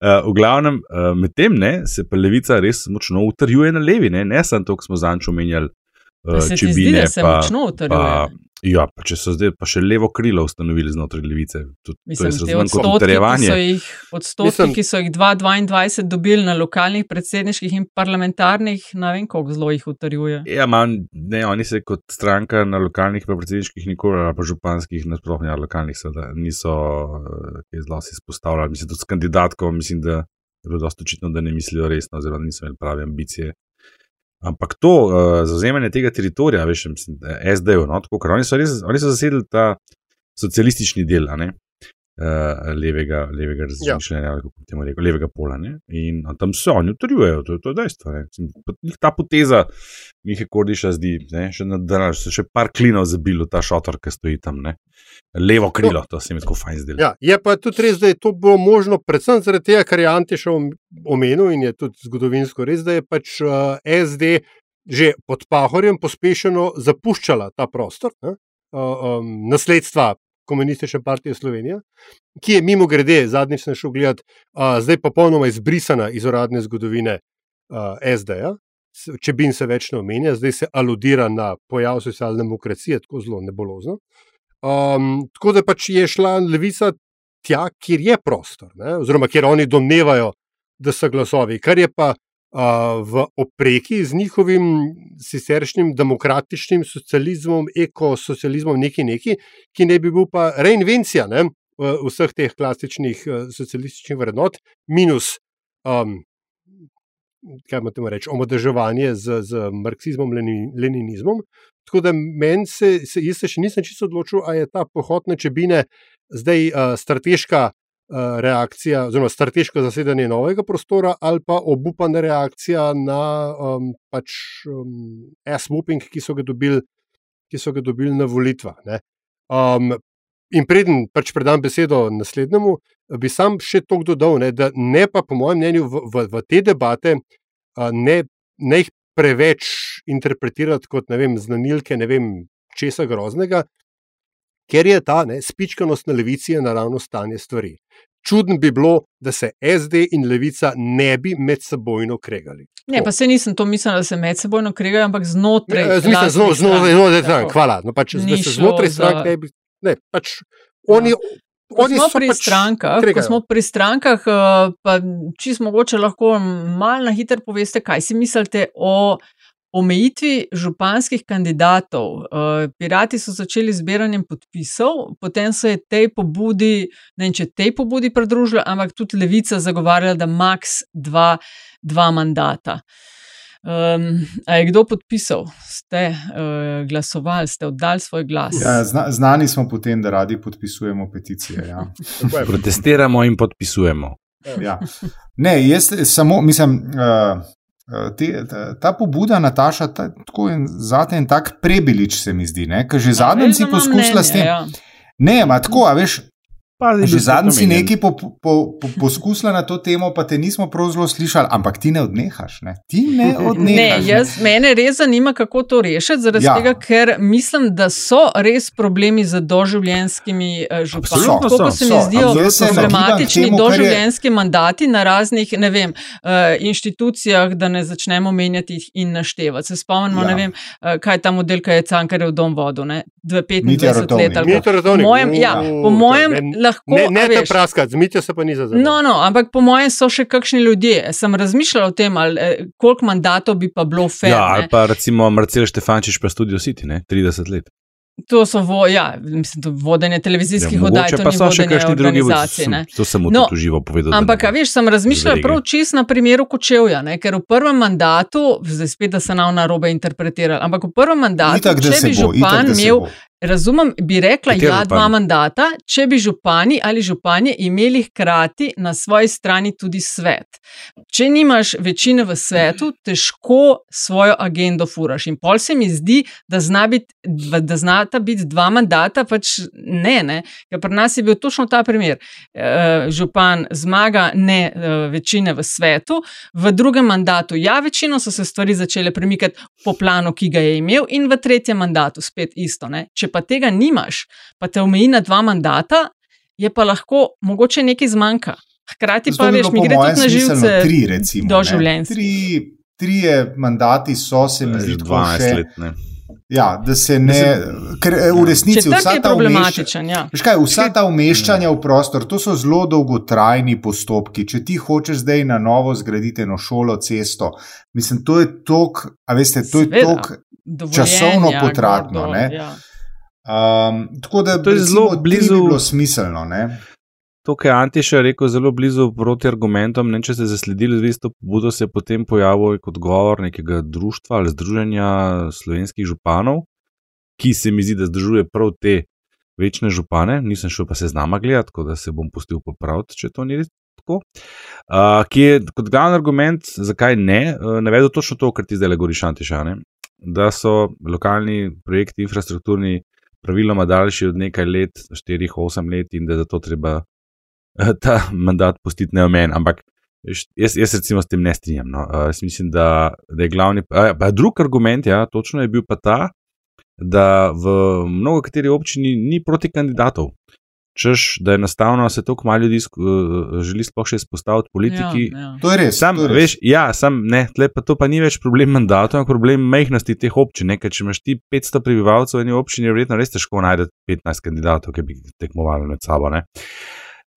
V glavnem, medtem se pa levica res močno utrjuje na levi, ne, ne samo to, kar smo zanj omenjali. Če bi ne, se močno utrjuje. Ja, pa če so zdaj pa še levo krilo ustanovili znotraj levice, tudi, Mislim, to je zelo utrjevanje. Odstotki, ki so jih 2022 dobili na lokalnih, predsedniških in parlamentarnih, ne vem, koliko zelo jih utrjuje. Ja, man, ne, oni se kot stranka na lokalnih, pa predsedniških, nikoli, pa županskih, nasploh ne lokalnih, seveda, niso kaj zelo si izpostavljali. Mislim, tudi s kandidatkom, mislim, da je bilo dosto očitno, da ne mislijo resno, oziroma niso imeli prave ambicije. Ampak to uh, zauzemanje tega teritorija, veš, SD-jev, no, tako, ker oni so, res, oni so zasedli ta socialistični del, uh, levega, levega razmišljanja, ja. kako temu reko, levega pola. Ne, in tam se oni utrjujejo, to, to je dejstvo. Njih ta poteza, Mihe Kordiša zdi, ne, še, na, še par klinov zabilo ta šotor, ki stoji tam. Ne. Levo krilo, to se mi tako fajn zdelo. Ja, je pa tudi res, da je to bilo možno, predvsem zaradi tega, kar je Antišov omenil in je tudi zgodovinsko res, da je pač uh, SD že pod Pahorjem pospešeno zapuščala ta prostor, ne, um, nasledstva komunistične partije Slovenije, ki je mimo grede, zadnjič sem šel gledati, uh, zdaj popolnoma izbrisana iz uradne zgodovine uh, SD-ja. Če bi se več ne omenja, zdaj se aludira na pojav socialne demokracije, tako zelo nebolozno. Um, tako da pač je šla levica tja, kjer je prostor, ne? oziroma kjer oni domnevajo, da so glasovi, kar je pa v opreki z njihovim siceršnjim demokratičnim socializmom, ekosocializmom, neki neki, ki ne bi bil pa reinvencija ne? vseh teh klasičnih socialističnih vrednot, minus. Um, Kaj imamo reči, omodeževanje z, z marksizmom, leninizmom, Tako da meni se, se, jaz se še nisem čisto odločil, ali je ta pohod na čebine zdaj uh, strateška reakcija, oziroma strateško zasedanje novega prostora, ali pa obupana reakcija na um, pač um, S-moving, ki so ga dobili, ki so ga dobili na volitvah. Um, in preden pač predam besedo naslednjemu, bi sam še to dodal, ne, da ne pa, po mojem mnenju, v, v, v te debate uh, ne, ne jih preveč interpretirati kot vem, znanilke ne vem, česa groznega, ker je ta ne, spičkanost na levici naravno stanje stvari. Čudno bi bilo, da se SD in levica ne bi med sebojno kregali. Ne, pa se nisem to mislil, da se med sebojno kregajo, ampak znotraj. Znotraj, znotraj, znotraj, znotraj strank, hvala. No, pač, da se znotraj strank ne bi. Ne, pač, oni, ja. Ko smo, pri pač strankah, ko smo pri strankah, eh, pa čisto mogoče lahko malo na hitro poveste, kaj si mislite o omejitvi županskih kandidatov. Eh, pirati so začeli zbiranjem podpisov, potem se je tej pobudi, ne vem, če tej pobudi pridružila, ampak tudi levica zagovarjala, da maks dva, dva mandata. Um, a je kdo podpisal, ste uh, glasovali, ste oddali svoj glas? Ja, zna, znani smo potem, da radi podpisujemo peticije. Ja. Protestiramo in podpisujemo. Ja. Ne, jaz samo mislim. Uh, Te, ta, ta pobuda, Nataša, ta, tako in zate en tak prebilič, se mi zdi, ker že zadnjič si poskusila s tem. Ja. Ne, ma tako, a veš, Že zadnjič si nekaj po, po, po, poskusila na to temo, pa te nismo prav zelo slišali, ampak ti ne odnehaš. Ne? Ti ne odnehaš. Ne, jaz, mene res zanima, kako to rešiti, zaradi Ja. tega, ker mislim, da so res problemi z doživljenjskimi uh, župani. Tako so, se mi so. zdijo problematični temu, kar je- mandati na raznih ne vem, uh, inštitucijah, da ne začnemo menjati jih in naštevati. Se spomnimo, Ja. ne vem, uh, kaj je ta model, ki je Cankarjev dom vodil, ne? Dve- Mitja 25 Rotovnik. let. Po mojem, ja, po mojem lahko. Ne, ne te praskati, zmite se pa ni za zdaj. No, no, ampak po mojem so še kakšni ljudje. Sem razmišljala o tem, ali, eh, koliko mandatov bi pa bilo fair. Ja, ne. ali pa recimo Marcel Štefančič pa Studio City, ne? 30 let. To so vo, ja, mislim, to vodenje televizijskih Ja, oddaj, to pa so še vodenje kakšni drugi, organizacij. sem- ne. to sem No, tudi uživo povedal. da Ampak, ne veš, sem razmišljala Zrege. prav čist na primeru Kočevja, ne? ker v prvem mandatu, zdaj spet, da se nam na robe interpretirali, ampak v prvem mandatu, Itak, če bi bo, itak, župan se imel. Razumem, bi rekla, Kateri ja, župan? dva mandata, če bi župani ali županje imeli hkrati na svoji strani tudi svet. Če nimaš večine v svetu, težko svojo agendo furaš. In pol se mi zdi, da, zna bit, da znata biti dva mandata, pač ne, ne. Ker pri nas je bil točno ta primer. E, župan zmaga, ne e, večine v svetu, v drugem mandatu, ja, večino so se stvari začele premikati po planu, ki ga je imel, in v tretjem mandatu spet isto. Ne. Če pa tega nimaš, pa te omeji na dva mandata, je pa lahko mogoče nekaj zmanjka. Hkrati Zato pa veš, mi gre tudi na živce Tri, recimo. do ne. življenja. Tri, trije mandati so, se mi Že zdi, tako 12 še, let. Ne. ja, da se ne. Ker eh, v resnici vsa ta umeščanja. problematičen. Ja. Veš kaj, vsa ta umeščanja v prostor, to so zelo dolgotrajni postopki. Če ti hočeš zdaj na novo zgraditi eno šolo, cesto, mislim, to je tok, a veste, to je tok. Časovno potratno, gor ne. dol, Ja. Um, tako da To je recimo, zelo blizu- Bi bilo smiselno. Ne? To, kar je Antiša rekel, zelo blizu proti argumentom. Ne, če ste zasledili, z isto pobudo se je potem pojavil kot govor nekega društva ali združenja slovenskih županov, ki se mi zdi, da združuje prav te večne župane. Nisem šel pa se z nama gledati, tako da se bom pustil popraviti, če to ni res tako. Uh, ki je kot glavni argument, zakaj ne, uh, navedel točno to, kar ti zdaj le govoriš, Antiša. Ne? Da so lokalni projekti infrastrukturni praviloma daljši od nekaj let, 4-8 let, in da je zato treba ta mandat pustiti neomejen. Ampak jaz, jaz recimo s tem ne strinjam. No. Uh, jaz mislim, da, da je glavni. A, pa drug argument, ja, točno je bil pa ta, da v mnogo kateri občini ni proti kandidatov. Češ, da enostavno se toliko malo ljudi uh, želi sploh še izpostaviti politiki. Ja, ja. To je res. Sam, to je res. veš, ja, sam, ne, tle pa to pa ni več problem mandatov, ampak problem majhnosti teh občin. Ker če imaš ti 500 prebivalcev v eni občini, je verjetno res težko najti 15 kandidatov, ki bi tekmovali med sabo. Ne.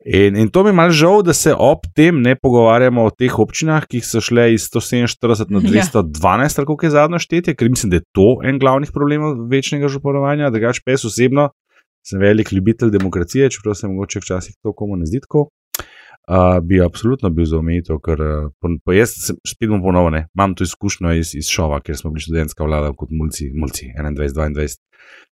In, in to mi je malo žal, da se ob tem ne pogovarjamo o teh občinah, ki so šle iz 147 na Ja. 212, ali kako je zadnje štetje, ker mislim, da je to en glavnih problemov večnega županovanja. Drugač pa jaz osebno sem velik ljubitelj demokracije, čeprav se mogoče včasih to komu ne zdi tako. Uh, bi absolutno bil za omejitev, ker uh, po, po jaz spet bom ponovno, imam to izkušnjo iz, iz šova, ker smo bili študentska vlada kot mulci, mulci 21-22.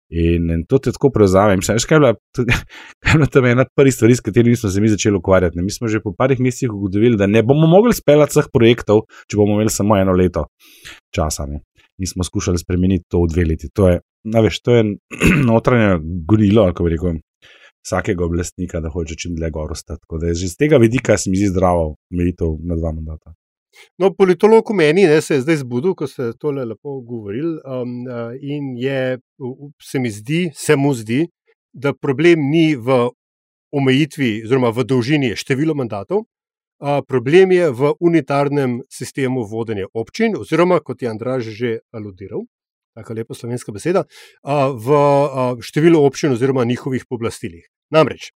In, in to te tako prevzamem. Še kaj je bila, kaj je bila tam ena prvih stvari, s katerimi smo se mi začeli ukvarjati. Ne? Mi smo že po parih mesecih ugotovili, da ne bomo mogli speljati vseh projektov, če bomo imeli samo eno leto časa. Ne? In smo skušali spremeniti to v dve leti. To je, veš, to je notranje gonilo, kako bi rekel, vsakega oblastnika, da hoče čim dlje gor ostati. Tako da je že z tega vidika se mi zdi zdravo omejitev na dva mandata. No, politolog v meni ne, se je zdaj zbudil, ko ste tole lepo govorili. Um, uh, in je, se mi zdi, se mu zdi, da problem ni v omejitvi, oziroma v dolžini števila mandatov, problem je v unitarnem sistemu vodenja občin, oziroma kot je Andraž že aludiral. Tako lepa slovenska beseda, v številu občin oziroma njihovih pooblastilih. Namreč,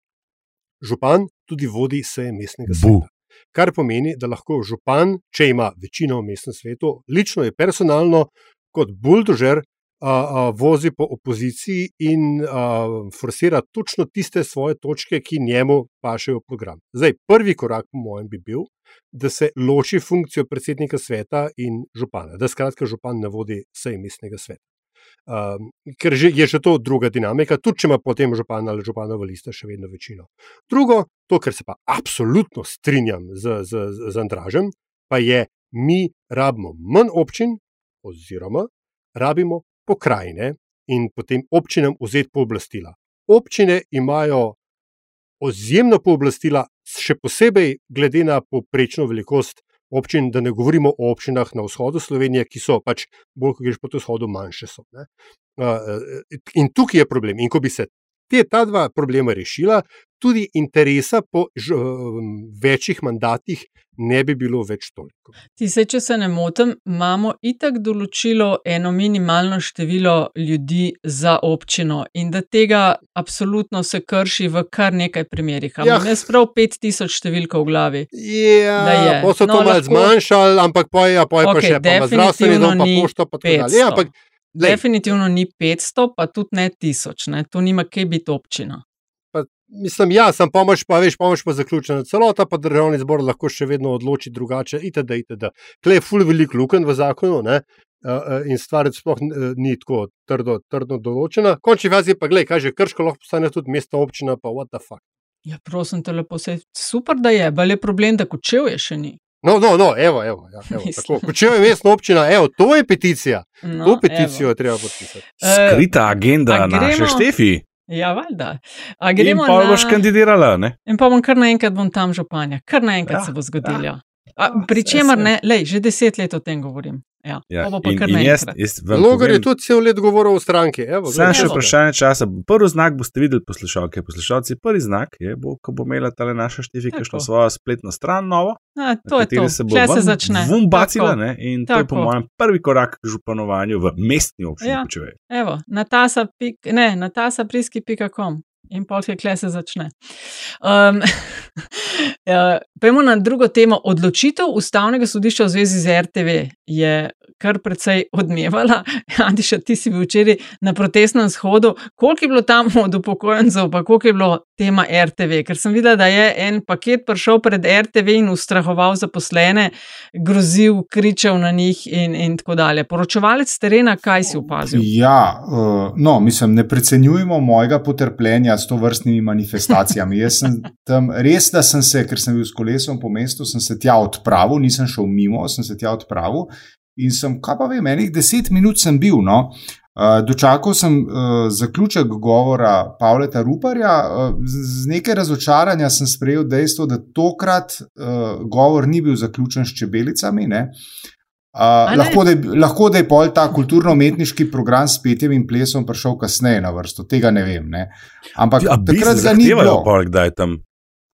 župan tudi vodi seje mestnega sveta. Kar pomeni, da lahko župan, če ima večino v mestnem svetu, lično je personalno kot buldožer, a, vozi po opoziciji in a, forsira točno tiste svoje točke, ki njemu pašejo v program. Zdaj, prvi korak, po mojem, bi bil, da se loči funkcijo predsednika sveta in župana, da skratka župan ne vodi sej mestnega sveta. Um, ker že, je že to druga dinamika, tudi če ima potem župan ali županova lista še vedno večino. Drugo, to, kar se pa absolutno strinjam z, z, z Andražem, pa je, mi rabimo manj občin, oziroma rabimo pokrajine in potem občinam vzeti pooblastila. Občine imajo izjemno pooblastila, še posebej glede na poprečno velikost občin, da ne govorimo o občinah na vzhodu Slovenije, ki so pač bolj, ko greš po vzhodu, manjše so. Ne. In tukaj je problem. In ko bi se te ta dva problema rešila, tudi interesa po ž, večjih mandatih ne bi bilo več toliko. Ti se, če se ne motim, imamo itak določilo eno minimalno število ljudi za občino in da tega absolutno se krši v kar nekaj primerih. Ampak Ja. ne sprav 5000 številko v glavi. Ja, pa so to No, malo lahko- zmanjšali, ampak pa je, pa je pa Okej, še pa zdravstveni dom, pa pošto, pa tako dalje. Ja, ampak, glej, Definitivno ni 500, pa tudi ne 1000. Ne? To nima kaj biti občina. Mislim, ja, sem pomoč, pa veš, pomoč pa zaključena celota, pa državni zbor lahko še vedno odloči drugače, itd. itd. Klej je ful velik luken v zakonu, ne? In stvar sploh uh, ni tako trdo, trdo določena. Končni fazi pa, gledaj, kaže, krško lahko postane tudi mestna občina, pa what the fuck. Ja, prosim te lepo, se super, da je, bal je problem, da kočev je še ni. No, no, no, evo, evo, ja, evo tako. Če je mestna občina, evo, to je peticija. No, to peticijo evo. je treba podpisati. Eh, Skrita agenda a naše gremo- Štefi. Ja, valjda. A In gremo pa na... boš kandidirala, ne? In pa bom kar naenkrat bom tam županja, kar naenkrat Ja, ja, se bo zgodilo. ja. A, Ja, pri čemer ne, lej, že deset let o tem govorim. Ja, Ja, in, in jaz, jaz Logar je tudi cel let govoril o stranki. Evo, Samo še vprašanje časa. Prvi znak boste videli, poslušalke, poslušalci. Prvi znak je, bo, ko bo imela ta naša števika Tako. svojo spletno stran novo, A, to je to, se bo Kle se začne. vun bacila. Tako. Ne? In to je po Tako. mojem prvi korak k županovanju v mestni občini. Ja. Kočevje. Evo, natasa, pik, ne, natasapriski.com in polke kle se začne. Um, Pejmo na drugo temo. Odločitev ustavnega sodišča v zvezi z RTV je kar precej odmevala. Antiša, ti si bil včeraj na protestnem shodu. Koliko je bilo tam od upokojencev, pa koliko je bilo tema RTV? Ker sem videla, da je en paket prišel pred RTV in ustrahoval zaposlene, grozil, kričal na njih in, in tako dalje. Poročevalec terena, kaj si opazil? Ja, uh, no, mislim, ne precenjujemo mojega potrpljenja s to vrstnimi manifestacijami. Jaz sem tam res, da sem se, ker sem bil s kolesom po mestu, sem se tja odpravil, nisem šel mimo, sem se tja odpravil in sem, kaj pa vem, enih deset minut sem bil. No. Uh, dočakal sem uh, zaključek govora Pavleta Ruparja, uh, z, nekaj razočaranja sem sprejel dejstvo, da tokrat govor ni bil zaključen s čebelicami. Ne. Uh, lahko, da je, lahko da je pol ta kulturno-umetniški program s petjem in plesom prišel kasneje na vrsto, tega ne vem. Ne. Ampak A bis takrat ga ni bilo. tam.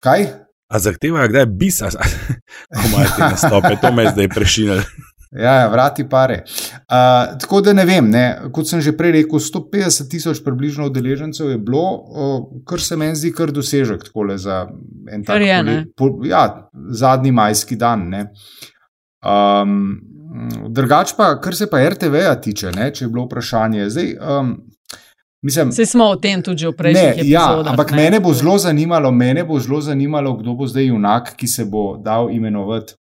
Kaj? A zahtevajo, kdaj bis, a, a, ko imajo te nastope, to me je zdaj prešinilo. Ja, ja, vrati pare. Uh, tako da ne vem, ne. kot sem že prej rekel, 150 tisoč približno udeležencev je bilo, uh, kar se meni zdi kar dosežek takole za en tak je, poli- ne. po, ja, zadnji majski dan. Ne. Um, drugač pa, kar se pa RTV-ja tiče, ne, če je bilo vprašanje. Zdaj, um, mislim, Vse smo o tem tudi v Ne, prejšnjih ja, epizodah. ampak ne. mene bo zelo zanimalo, mene bo zelo zanimalo, kdo bo zdaj junak, ki se bo dal imenovati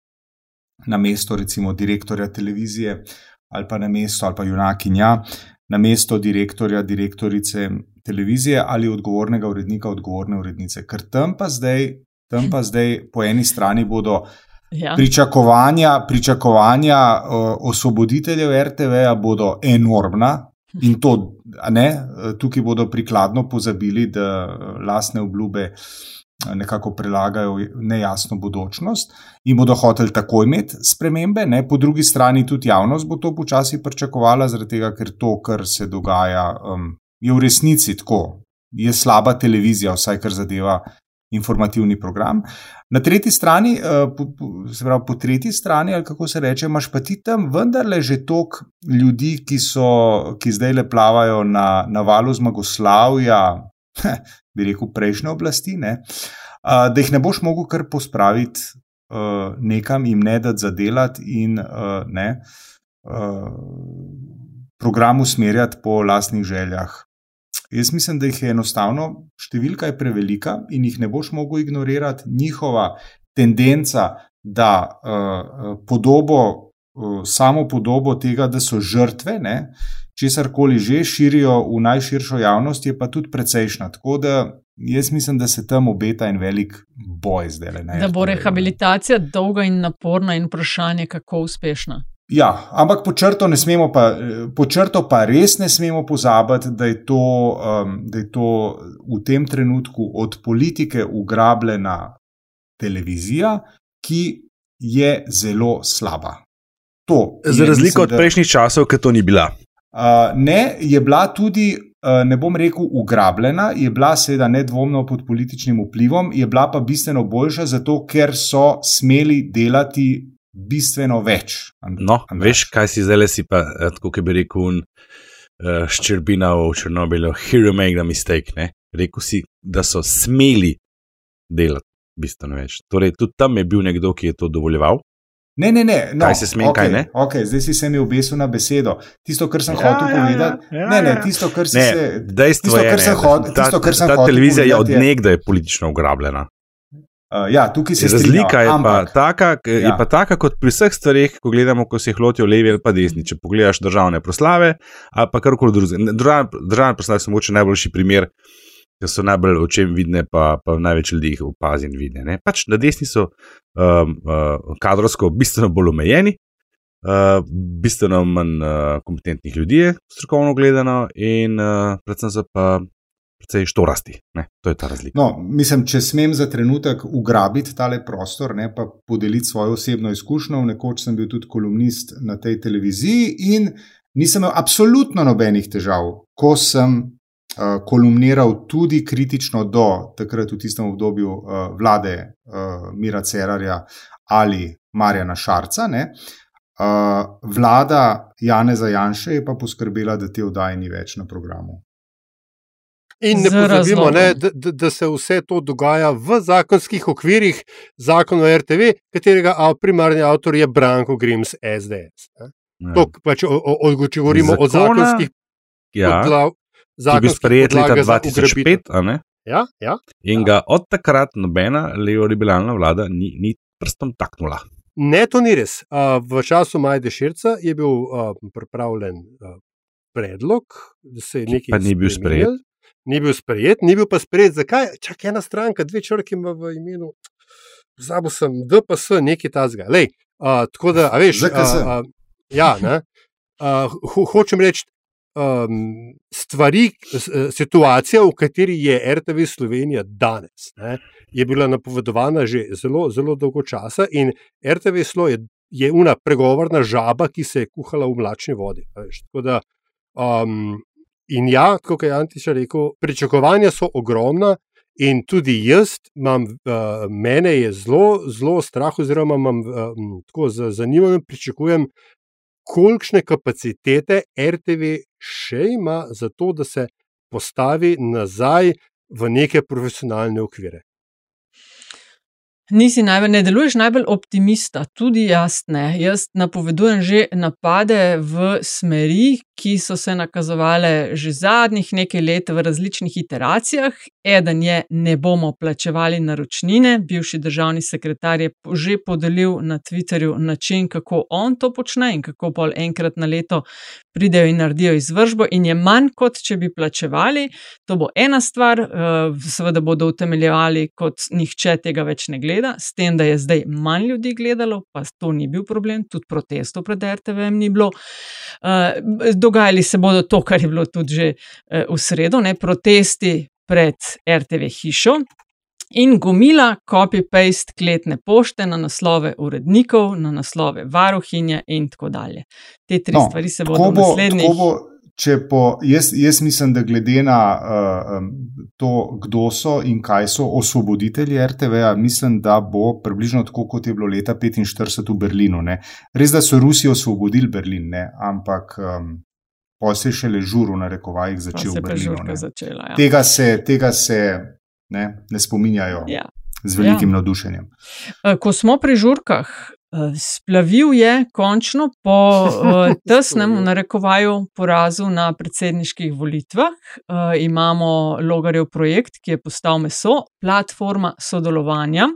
na mesto, recimo, direktorja televizije ali pa na mesto, ali pa junakinja, na mesto direktorja, direktorice televizije ali odgovornega urednika, odgovorne urednice. Ker tam pa zdaj, tam pa zdaj po eni strani bodo Ja. pričakovanja, pričakovanja uh, osvoboditeljev RTV-ja bodo enormna. In to, ne, tukaj bodo prikladno pozabili, da eh, lastne obljube eh, nekako prelagajo nejasno bodočnost in bodo hoteli takoj imeti spremembe. Ne. Po drugi strani tudi javnost bo to počasi pričakovala, tega, ker to, kar se dogaja, um, je v resnici tako. Je slaba televizija, vsaj kar zadeva informativni program. Na tretji strani, eh, po, po, se pravi, po tretji strani, ali kako se reče, imaš pa ti tam vendarle že toliko ljudi, ki, so, ki zdaj le plavajo na, na valu zmagoslavja, bi rekel, prejšnje oblasti, ne, a, da jih ne boš mogel kar pospraviti uh, nekam, jim ne dati zadelati in ne, program usmerjati po lastnih željah. Jaz mislim, da jih je enostavno številka je prevelika in jih ne boš mogel ignorirati. Njihova tendenca, da uh, podobo, uh, samo podobo tega, da so žrtve, ne, česar koli že širijo v najširšo javnost, je pa tudi precejšna. Tako da jaz mislim, da se tam obeta en velik boj zdaj. Da bo rehabilitacija dolga in naporna in vprašanje, kako uspešna. Ja, ampak po črto, pa, po črto pa res ne smemo pozabiti, da je, to, um, da je to v tem trenutku od politike ugrabljena televizija, ki je zelo slaba. To, Za razliko mislim, od prejšnjih časov, ki to ni bila. Uh, ne, je bila tudi, uh, ne bom rekel, ugrabljena, je bila seveda nedvomno pod političnim vplivom, je bila pa bistveno boljša, zato ker so smeli delati bistveno več. No, Andrej. veš, kaj si zdaj le si pa, eh, tako kot bi rekel, un, uh, ščerbina v Černobilu, hero make the mistake. Ne? Rekl si, da so smeli delati bistveno več. Torej, tudi tam je bil nekdo, ki je to dovoljeval. Ne, ne, ne. No, kaj se smej, okay, kaj ne? Okay, zdaj si se mi obesil na besedo. Tisto, kar sem ja, hotel ja, povedati. Ja, ja, ne, ne, tisto, kar si ne, se. Dejstvo tisto, je, kar sem hotel. Ta, ta televizija je od nekdaj politično ugrabljena. Uh, ja, tukaj se Razlika strinjam, je, ampak, pa taka, ja. je pa taka, kot pri vseh stvareh, ko gledamo, ko se jih lotijo levi ali pa desni. Če pogledaš državne proslave ali pa karkoli drugega. Državne, državne proslave so mogoče najboljši primer, ki so najbolj očem vidne, pa, pa največ ljudi jih opazi in vidi. Pač na desni so um, uh, kadrovsko bistveno bolj omejeni, uh, bistveno manj uh, kompetentnih ljudi, strokovno gledano, in uh, predvsem so pa precej štorasti. Ne? To je ta razlika. No, mislim, če smem za trenutek ugrabiti tale prostor, ne pa podeliti svojo osebno izkušnjo. Nekoč sem bil tudi kolumnist na tej televiziji in nisem imel absolutno nobenih težav, ko sem uh, kolumniral tudi kritično do takrat v tistem obdobju uh, vlade uh, Mira Cerarja ali Marjana Šarca. Ne? Uh, vlada Janeza Janša je pa poskrbela, da te oddaje ni več na programu. In ne pozabimo, ne, da, da se vse to dogaja v zakonskih okvirih, zakon o RTV, katerega primarni avtor je Branko Grims, SDS. To, pač, o, o, o, če govorimo Zakona, o zakonskih ja, podlav, ki je bil sprejet leta 2005, ja, ja, in ga od takrat nobena levo-liberalna vlada ni, ni prstom taknula. Ne, to ni res. V času Majde Širca je bil pripravljen predlog, da se je nekaj. Pa ni bil sprejet ni bil sprejet, ni bil pa sprejet. Zakaj? Čak ena stranka, dve črke ima v imenu. Zabo sem, DPS, nekaj tazga. Lej, uh, tako da, a veš, uh, uh, ja, ne, uh, ho, hočem reči, um, stvari, situacija, v kateri je RTV Slovenija danes, ne, je bila napovedovana že zelo, zelo dolgo časa in RTV Slo je, je una pregovorna žaba, ki se je kuhala v mlačni vodi. Veš, tako da, um, In ja, kot je Antiša rekel, pričakovanja so ogromna, in tudi jaz, imam, uh, mene je zelo, zelo strah, oziroma imam uh, tako zanimivo in pričakujem, kolikšne kapacitete RTV še ima za to, da se postavi nazaj v neke profesionalne okvire. Nisi najbolj, ne deluješ najbolj optimista, tudi jaz ne. Jaz napovedujem že napade v smeri, ki so se nakazovale že zadnjih nekaj let v različnih iteracijah. Eden je, ne bomo plačevali naročnine. Bivši državni sekretar je že podelil na Twitterju način, kako on to počne in kako pol enkrat na leto pridejo in naredijo izvržbo, in je manj, kot če bi plačevali. To bo ena stvar, eh, seveda bodo utemeljevali, kot nihče tega več ne gleda, s tem, da je zdaj manj ljudi gledalo, pa to ni bil problem, tudi protestov pred RTV-jem ni bilo. Eh, dogajali se bodo to, kar je bilo tudi že eh, v sredo, ne protesti pred RTV hišo. In gomila, copy-paste, kletne pošte na naslove urednikov, na naslove varuhinja, in tako dalje. Te tri no, stvari se bodo v naslednjih. Po, jaz, jaz mislim, da glede na uh, to, kdo so in kaj so osvoboditelji RTV, mislim, da bo približno tako, kot je bilo leta 1945 v Berlinu. Ne. Res, da so Rusi osvobodili Berlin, ne, ampak um, pa se je šele žuru na rekovajih začel v Berlinu. Začela, ja. tega, se, tega se ne, ne spominjajo ja. z velikim ja. navdušenjem. Eh, ko smo pri žurkah, eh, splavil je končno po eh, tesnem, v narekovaju, porazu na predsedniških volitvah. Imamo Logarjev projekt, ki je postal meso, platforma sodelovanja.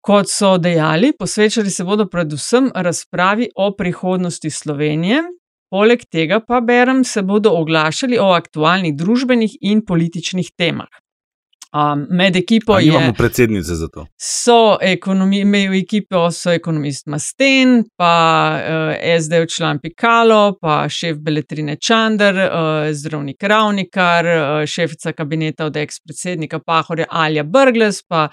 Kot so dejali, posvečali se bodo predvsem razpravi o prihodnosti Slovenije, poleg tega pa berem, se bodo oglašali o aktualnih družbenih in političnih temah. Um, med ekipo Ali je. imamo predsednice za to? So ekonomi, v ekipo so ekonomist Masten, pa uh, SD član Pikalo, pa šef Beletrine Čander, uh, zdravnik Ravnikar, uh, šefica kabineta od ex-predsednika Pahorja Alja Brgles, pa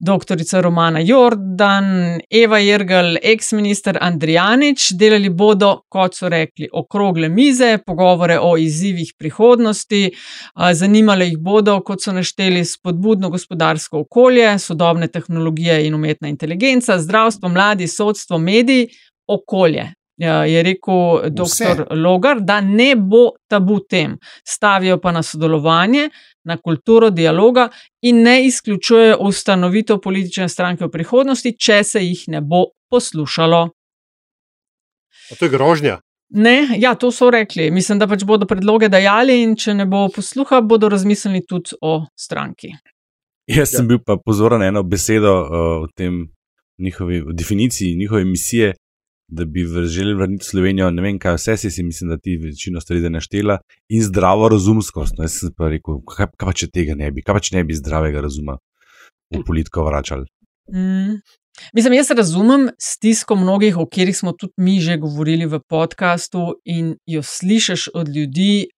doktorica Romana Jordan, Eva Jergal, ex-minister Andrijanič. Delali bodo, kot so rekli, okrogle mize, pogovore o izzivih prihodnosti. Uh, zanimale jih bodo, kot so našteli, spodbudno gospodarsko okolje, sodobne tehnologije in umetna inteligenca, zdravstvo, mladi, sodstvo, mediji, okolje. Ja, je rekel dr. Logar, da ne bo tabu tem. Stavijo pa na sodelovanje, na kulturo dialoga in ne izključujejo ustanovitev politične stranke v prihodnosti, če se jih ne bo poslušalo. A to je grožnja. Ne, ja, to so rekli. Mislim, da pač bodo predloge dajali, in če ne bo posluha, bodo razmislili tudi o stranki. Jaz sem ja. bil pa pozoren na eno besedo uh, v tem njihovi v definiciji njihove misije, da bi želeli vrniti Slovenijo. Ne vem, kaj vse si, mislim, da ti večino stvari naštela in zdravo razumskost. No, jaz sem pa rekel, kaj, kaj pa če tega ne bi, kaj pa če ne bi zdravega razuma v politiko vračali. Mm. Mislim, jaz razumem stisko mnogih, o katerih smo tudi mi že govorili v podkastu, in jo slišiš od ljudi,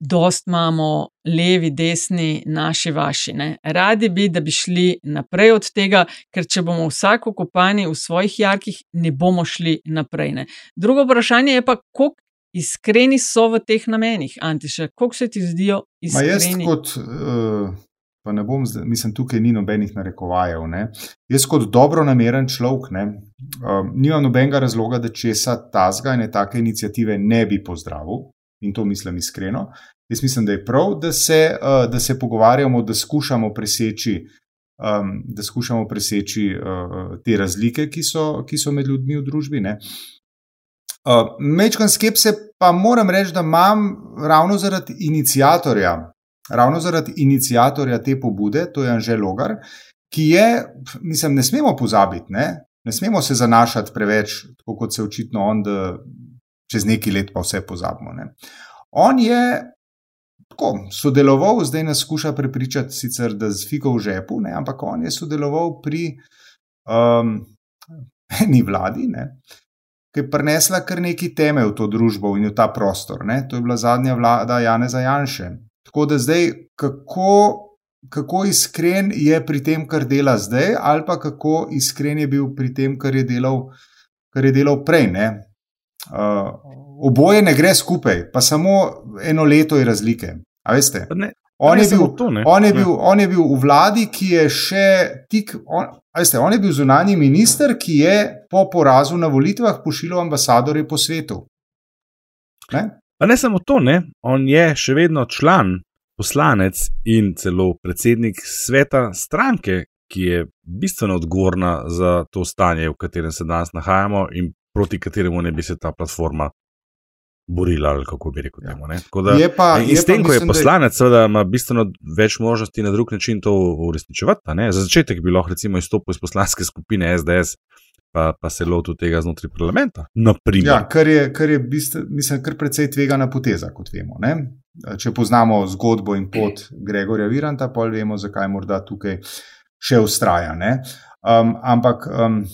dost imamo levi, desni, naši, vaši. Ne? Radi bi, da bi šli naprej od tega, ker če bomo vsak okopani v svojih jarkih, ne bomo šli naprej. Ne? Drugo vprašanje je pa, koliko iskreni so v teh namenih, Antiša, koliko se ti zdijo iskreni. Ma jaz kot. Uh pa ne bom, mislim, tukaj ni nobenih narekovajev. Ne. Jaz, kot dobro nameren človek, ne, um, nimam nobenega razloga, da česa tazga in take inicijative ne bi pozdravil in to mislim iskreno. Jaz mislim, da je prav, da se, uh, da se pogovarjamo, da skušamo preseči. Um, da skušamo preseči uh, te razlike, ki so, ki so med ljudmi v družbi. Uh, Mečkam skepse, pa moram reči, da imam ravno zaradi inicijatorja ravno zaradi inicijatorja te pobude, to je Anžel Logar, ki je, mislim, ne smemo pozabiti, ne, ne smemo se zanašati preveč, tako kot se očitno on, da čez neki let pa vse pozabimo. Ne. On je tako sodeloval, zdaj nas skuša prepričati, sicer, da z fiko v žepu, ne, ampak on je sodeloval pri um, eni vladi. Ne. Ki je prinesla kar neki teme v to družbo in v ta prostor. Ne? To je bila zadnja vlada Janeza Janša, Tako da zdaj, kako, kako iskren je pri tem, kar dela zdaj, ali pa kako iskren je bil pri tem, kar je delal, kar je delal prej. Uh, oboje ne gre skupaj, pa samo eno leto je razlike. Ne, on, je bil, to, on, je bil, on je bil v vladi, ki je še tik. On, veste, on je bil zunanji minister, ki je po porazu na volitvah pošiljal ambasadore po svetu. Ne? Pa ne samo to, ne? on je še vedno član, poslanec in celo predsednik sveta stranke, ki je bistveno odgovorna za to stanje, v katerem se danes nahajamo in proti kateremu ne bi se ta platforma borila, ali kako bi rekel. Temu, da, je pa, in s tem, ko je poslanec, seveda ima bistveno več možnosti na drug način to uresničevati. Za začetek bi lahko recimo izstopil iz poslanske skupine SDS pa, pa se lotil tega znotraj parlamenta. Ja, kar je, kar je bistvo, mislim, kar precej tvegana poteza, kot vemo. Ne? Če poznamo zgodbo in pot Gregorja Viranta, pa vemo, zakaj morda tukaj še ustraja. Um, ampak um,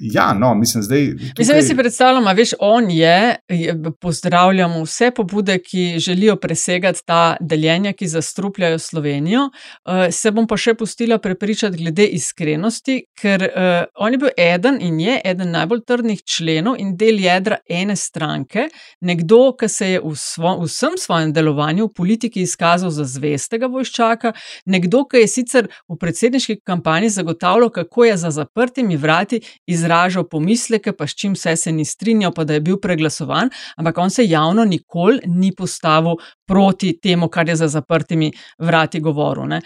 Ja, no, mislim, zdaj. Tukaj... Mislim, da si predstavljamo, veš, on je, je, pozdravljamo vse pobude, ki želijo presegati ta deljenja, ki zastrupljajo Slovenijo. Uh, se bom pa še pustila prepričati glede iskrenosti, ker uh, on je bil eden in je eden najbolj trdnih členov in del jedra ene stranke, nekdo, ki se je v svo, vsem svojem delovanju v politiki izkazal za zvestega vojščaka, nekdo, ki je sicer v predsedniški kampanji zagotavljal, kako je za zaprtimi vrati izražal pomisleke, pa s čim vse se ni strinjal, pa da je bil preglasovan, ampak on se javno nikoli ni postavil proti temu, kar je za zaprtimi vrati govoril. E,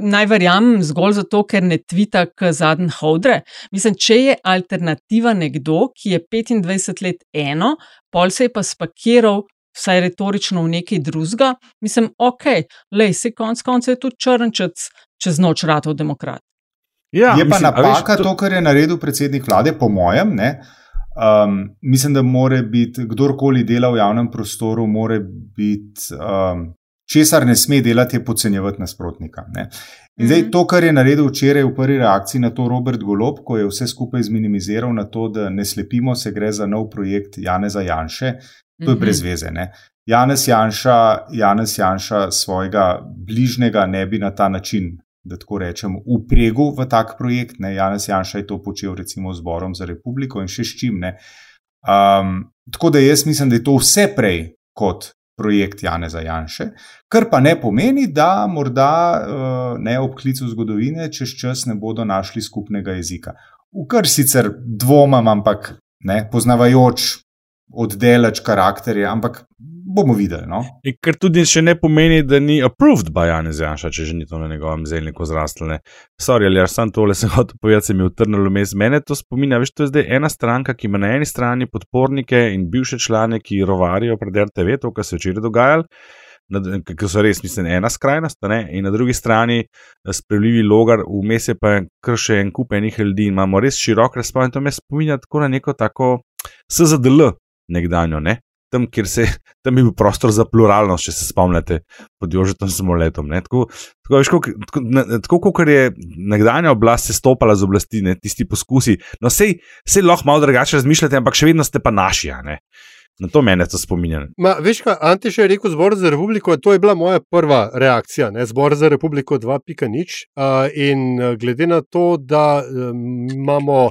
naj verjamem zgolj zato, ker ne tvita k zadnjim hodre. Mislim, če je alternativa nekdo, ki je 25 let eno, pol se je pa spakiral. Vsaj retorično v neki drugega, mislim, ok, le, se konc koncev je tudi črnčec čez noč ratov demokrat. Ja, je mislim, pa napaka veš, to... to, kar je naredil predsednik vlade, po mojem. Um, mislim, da mora biti kdorkoli dela v javnem prostoru, mora biti um, česar ne sme delati, je podcenjevati nasprotnika. Ne. In zdaj to, kar je naredil včeraj v prvi reakciji na to Robert Golob, ko je vse skupaj zminimiziral na to, da ne slepimo, se gre za nov projekt Janeza Janše, to je brez veze. Ne. Janez Janša, Janez Janša svojega bližnjega ne bi na ta način, da tako rečem, upregu v tak projekt. Ne. Janez Janša je to počel recimo z Borom za republiko in še s čim ne. Um, tako da jaz mislim, da je to vse prej kot projekt Janeza Janše, kar pa ne pomeni, da morda uh, ne ob klicu zgodovine čez čas ne bodo našli skupnega jezika. V kar sicer dvomam, ampak ne, poznavajoč oddelač karakterje, ampak bomo videli. No? In ker tudi še ne pomeni, da ni approved by Janez Janša, če že ni to na njegovem zelniku zrastlene. Sorry, ali jaz sem tole se hotel povedati, se mi je utrnilo mes. Mene to spominja, veš, to je zdaj ena stranka, ki ima na eni strani podpornike in bivše člane, ki rovarijo pred RTV, to, kar se je včeraj dogajalo. Ki so res, mislim, ena skrajnost, ne? in na drugi strani sprejemljivi logar, vmes je pa kar še en kup enih ljudi in imamo res širok razpon. To me spominja tako na neko tako SZDL, nekdanjo, ne? tam, kjer se, tam je bil prostor za pluralnost, če se spomnite, pod Jožetom Smoletom. Tako, tako, tako, tako, tako kot je nekdanja oblast se stopala z oblasti, ne? tisti poskusi. No, sej, sej lahko malo drugače razmišljate, ampak še vedno ste pa naši. Na to mene to spominja. Ma, veš, kaj Antiš je rekel, zbor za republiko, to je bila moja prva reakcija, ne? zbor za republiko 2.0. Uh, in glede na to, da um, imamo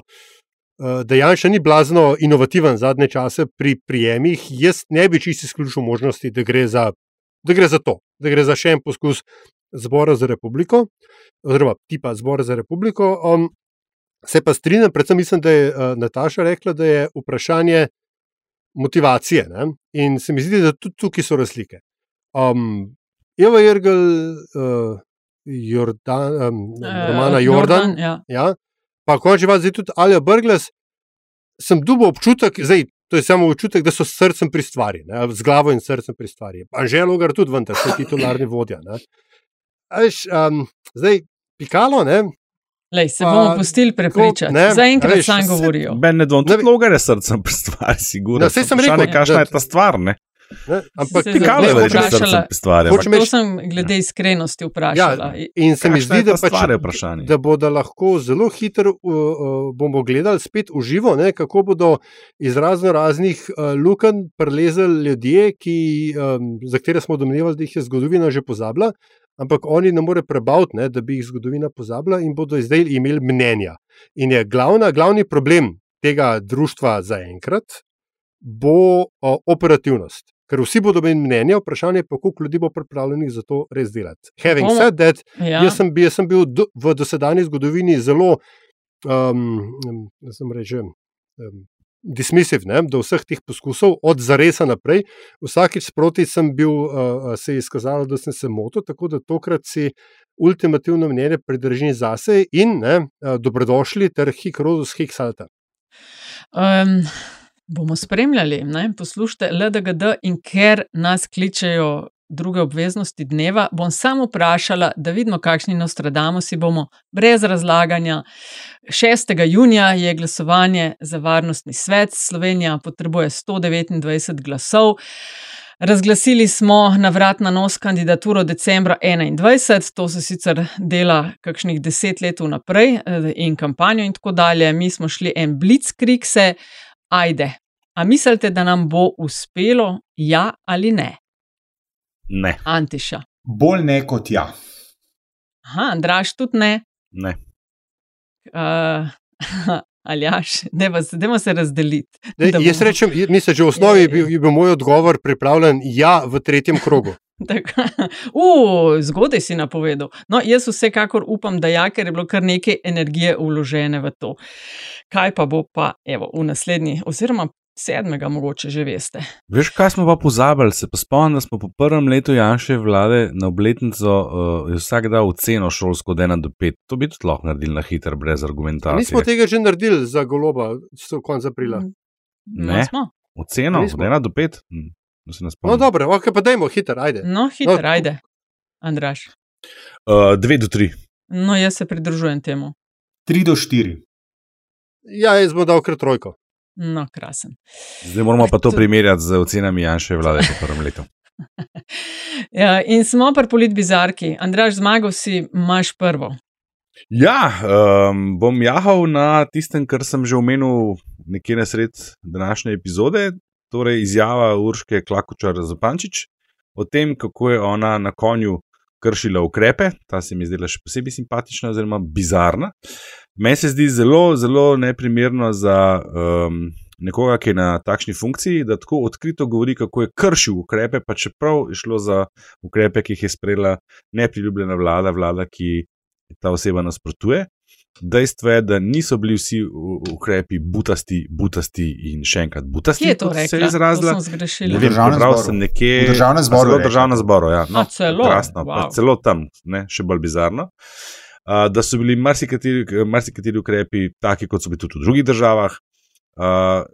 da Janša ni blazno inovativen zadnje čase pri prijemih, jaz ne bi čisto izključil možnosti, da gre, za, da gre za to, da gre za še en poskus zbora za republiko, oziroma tipa zbora za republiko. Um, se pa strinjam, predvsem mislim, da je uh, Nataša rekla, da je vprašanje motivacije. Ne? In se mi zdi, da tudi tukaj so razlike. Um, Eva Jrgel, uh, Jordan, um, Romana Jordan, Jordan ja. Ja, pa končni vas zdaj tudi Alja Brgles, sem dobil občutek, zdaj, to je samo občutek, da so s srcem pri stvari, ne, z glavo in srcem pri stvari. Anželo ga tudi vendar, so titularni vodja. Veš, um, zdaj, pikalo, ne. Lej, se bomo pustili prepričati. Zaenkrat sam govorijo. Ben ne dvom, tudi logar je srcem pri stvari, sigurno. No, sem rekel, kakšna je ta stvar, ne. Ne? Ampak kaj je bilo vprašanje? To sem glede iskrenosti vprašala. Ja, in se mi zdi, da, pač, da bodo lahko zelo hitro uh, uh, bomo gledali spet v živo, ne? kako bodo iz razno raznih uh, lukenj prelezali ljudje, ki, um, za katere smo domnevali, da jih je zgodovina že pozabila. Ampak oni ne more prebaviti, ne, da bi jih zgodovina pozabila, in bodo zdaj imeli mnenja. In je glavna, glavni problem tega društva zaenkrat, bo o, operativnost. Ker vsi bodo imeli mnenje, vprašanje pa, koliko ljudi bo pripravljenih za to res delati. Having said that, ja. jaz, sem, jaz sem bil do, v dosedanji zgodovini zelo, um, ne znam reči, um, dismissiv ne, do vseh teh poskusov, od zaresa naprej. Vsakič sproti sem bil, uh, se je izkazalo, da sem se motil, tako da tokrat si ultimativno mnenje pridržim zase in ne, uh, dobrodošli ter hikrozus hik salta. Um bomo spremljali. Ne? Poslušajte, LDGD in ker nas kličejo druge obveznosti dneva, bom samo vprašala, da vidimo, kakšni Nostradamusi bomo brez razlaganja. 6. junija je glasovanje za varnostni svet. Slovenija potrebuje 129 glasov. Razglasili smo na vrat na nos kandidaturo decembra 2021, to se sicer dela kakšnih deset let vnaprej eh, in kampanjo in tako dalje. Mi smo šli en blitzkrieg se, ajde. A mislite, da nam bo uspelo, ja ali ne? Ne. Antiša. Bolj ne kot ja. Aha, Andraš tudi ne. Ne. Uh, Aljaš, dajmo se razdeliti. Ne, jaz rečem, mislim, že v osnovi je bil, bil moj odgovor pripravljen ja v tretjem krogu. Uh, zgodaj si napovedal. No, jaz vsekakor upam, da ja, ker je bilo kar nekaj energije vložene v to. Kaj pa bo pa evo, v naslednji, oziroma sedmega, mogoče že veste. Veš, kaj smo pa pozabili? Se pa spomnim, da smo po prvem letu Janša vlade na obletnico uh, vsak dal oceno šolsko od 1 do 5. To bi tudi lahko naredili na hiter, brez argumentacije. Mi smo tega že naredili za goloba, so konc aprila. Mm. Ne, no, oceno od 1 do 5. Hm, no, dobro, ok, pa dajmo hiter, ajde. No, hiter, no, ajde. Andraš. 2 uh, do 3. No, jaz se pridružujem temu. 3 do 4. Ja, jaz bom dal kar trojko. No, krasen. Zdaj moramo pa to primerjati z ocenami Janša vlade po prvem letu. Ja, in smo pri politbizarki. Andraš, zmagal si, imaš prvo. Ja, um, bom jahal na tistem, kar sem že omenil nekje na sred današnje epizode, torej izjava Urške Klakočar Zapančič o tem, kako je ona na konju kršila ukrepe. Ta se mi zdela še posebej simpatična, oziroma bizarna. Meni se zdi zelo, zelo neprimerno za um, nekoga, ki je na takšni funkciji, da tako odkrito govori, kako je kršil ukrepe, pa čeprav je šlo za ukrepe, ki jih je sprejela nepriljubljena vlada, vlada, ki ta oseba nasprotuje. Dejstvo je, da niso bili vsi ukrepi butasti, butasti in še enkrat butasti. Kje je to rekla? Se je izrazila. Ne vem, prebral sem nekje. V državnem zboru. Zelo državnem zboru, ja. No, celo. Krasno, wow. celo tam, ne, še bolj bizarno. Uh, da so bili marsikateri, marsikateri ukrepi taki, kot so bili tudi v drugih državah. Uh,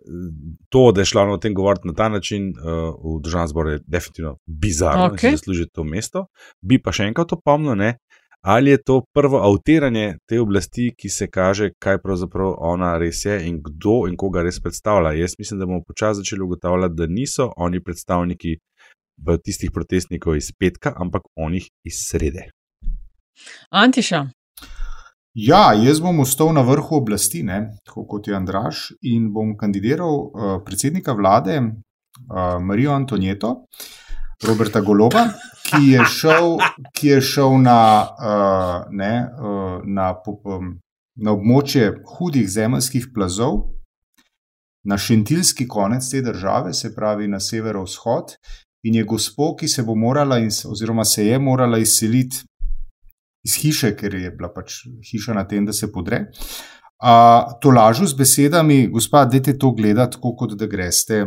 to, da je šlo o tem govoriti na ta način uh, v državnem zboru, je definitivno bizarno, da Okay. si zasluži to mesto. Bi pa še enkrat opomnil, ali je to prvo avtiranje te oblasti, ki se kaže, kaj pravzaprav ona res je in kdo in koga res predstavlja. Jaz mislim, da bomo počasi začeli ugotavljati, da niso oni predstavniki v tistih protestnikov iz petka, ampak onih iz srede. Antiša, Ja, jaz bom ostal na vrhu oblasti, ne, tako kot je Andraš, in bom kandidiral uh, predsednika vlade uh, Marijo Antonieto, Roberta Goloba, ki je šel, ki je šel na, uh, ne, uh, na, um, na območje hudih zemeljskih plazov, na šentilski konec te države, se pravi na severovzhod, in je gospod, ki se bo morala, oziroma se je morala izseliti iz hiše, ker je bila pač hiša na tem, da se podre. Uh, to lažu z besedami, gospod, dajte to gledati, tako kot da greste